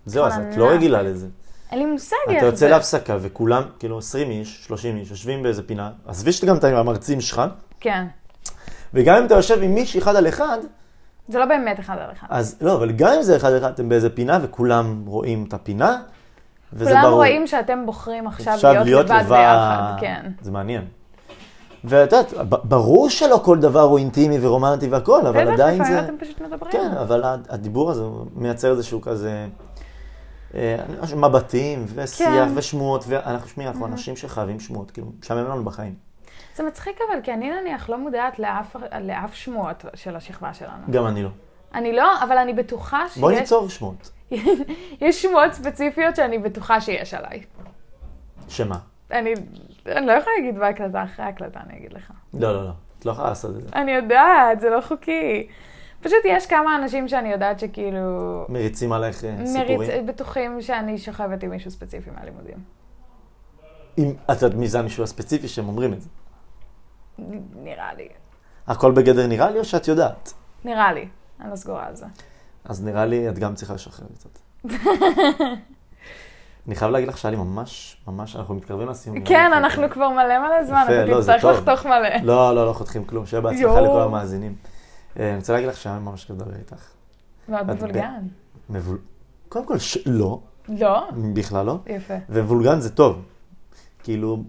Speaker 1: זהו, אז
Speaker 2: תיכון
Speaker 1: את לא
Speaker 2: ענק.
Speaker 1: רגילה לזה.
Speaker 2: אין לי מושג איך
Speaker 1: אתה
Speaker 2: זה.
Speaker 1: יוצא להפסקה וכולם, כאילו 20 איש, 30 איש, יושבים באיזה פינה, עזבי שאתה גם את המרצים שלך,
Speaker 2: כן.
Speaker 1: וגם אם אתה יושב עם מישהי אחד על אחד,
Speaker 2: זה לא באמת אחד על אחד.
Speaker 1: אז לא, אבל גם אם זה אחד על אחד, אתם באיזה פינה וכולם רואים את הפינה, וזה
Speaker 2: כולם
Speaker 1: ברור.
Speaker 2: רואים שאתם בוחרים עכשיו
Speaker 1: עכשיו
Speaker 2: להיות לבד ביחד. כן.
Speaker 1: זה מעניין. ואת יודעת, ברור שלא כל דבר הוא אינטימי ורומנטי והכל, אבל עדיין זה...
Speaker 2: אתם פשוט מדברים.
Speaker 1: כן, אבל הדיבור הזה מייצר איזשהו כזה... אה, מבטים ושיח
Speaker 2: כן.
Speaker 1: ושמועות, ואנחנו, שמי, אנחנו אנשים שחייבים שמועות, כאילו, משעמם לנו בחיים.
Speaker 2: זה מצחיק אבל, כי אני נניח לא מודעת לאף, לאף שמועות של השכבה שלנו.
Speaker 1: גם אני לא.
Speaker 2: אני לא, אבל אני בטוחה שיש...
Speaker 1: בואי ניצור שמועות.
Speaker 2: יש שמועות ספציפיות שאני בטוחה שיש עליי.
Speaker 1: שמה?
Speaker 2: אני, אני לא יכולה להגיד בהקלטה, אחרי ההקלטה אני אגיד לך.
Speaker 1: לא, לא, לא. את לא יכולה לעשות את זה.
Speaker 2: אני יודעת, זה לא חוקי. פשוט יש כמה אנשים שאני יודעת שכאילו...
Speaker 1: מריצים עלייך אה,
Speaker 2: מריצ...
Speaker 1: סיפורים.
Speaker 2: בטוחים שאני שוכבת עם מישהו ספציפי מהלימודים.
Speaker 1: אם את יודעת מי זה המישהו הספציפי שהם אומרים את זה.
Speaker 2: נראה לי.
Speaker 1: הכל בגדר נראה לי או שאת יודעת?
Speaker 2: נראה לי. אני לא סגורה על זה.
Speaker 1: אז נראה לי את גם צריכה לשחרר קצת. אני חייב להגיד לך שהיה לי ממש, ממש, אנחנו מתקרבים לסיום.
Speaker 2: כן, אנחנו כבר מלא מלא זמן,
Speaker 1: יפה,
Speaker 2: אתה
Speaker 1: לא,
Speaker 2: תצטרך. לחתוך מלא.
Speaker 1: לא, לא, לא חותכים כלום, שיהיה בהצלחה. לכל המאזינים. אה, אני רוצה להגיד לך שהיה ממש כיף לדבר איתך.
Speaker 2: מאוד
Speaker 1: את
Speaker 2: מבולגן.
Speaker 1: מבול... קודם כל. לא,
Speaker 2: לא?
Speaker 1: בכלל לא.
Speaker 2: יפה.
Speaker 1: ומבולגן זה טוב. כאילו,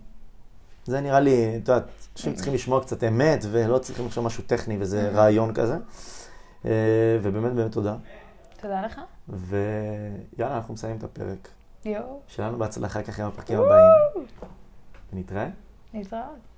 Speaker 1: זה נראה לי, את יודעת, אנשים צריכים לשמוע קצת אמת, ולא צריכים עכשיו משהו טכני וזה רעיון כזה. אה, ובאמת, באמת תודה.
Speaker 2: תודה לך.
Speaker 1: ויאללה, אנחנו מסיימים את הפרק.
Speaker 2: יואו.
Speaker 1: שלנו בהצלחה ככה עם הפרקים הבאים. נתראה.
Speaker 2: להתראות.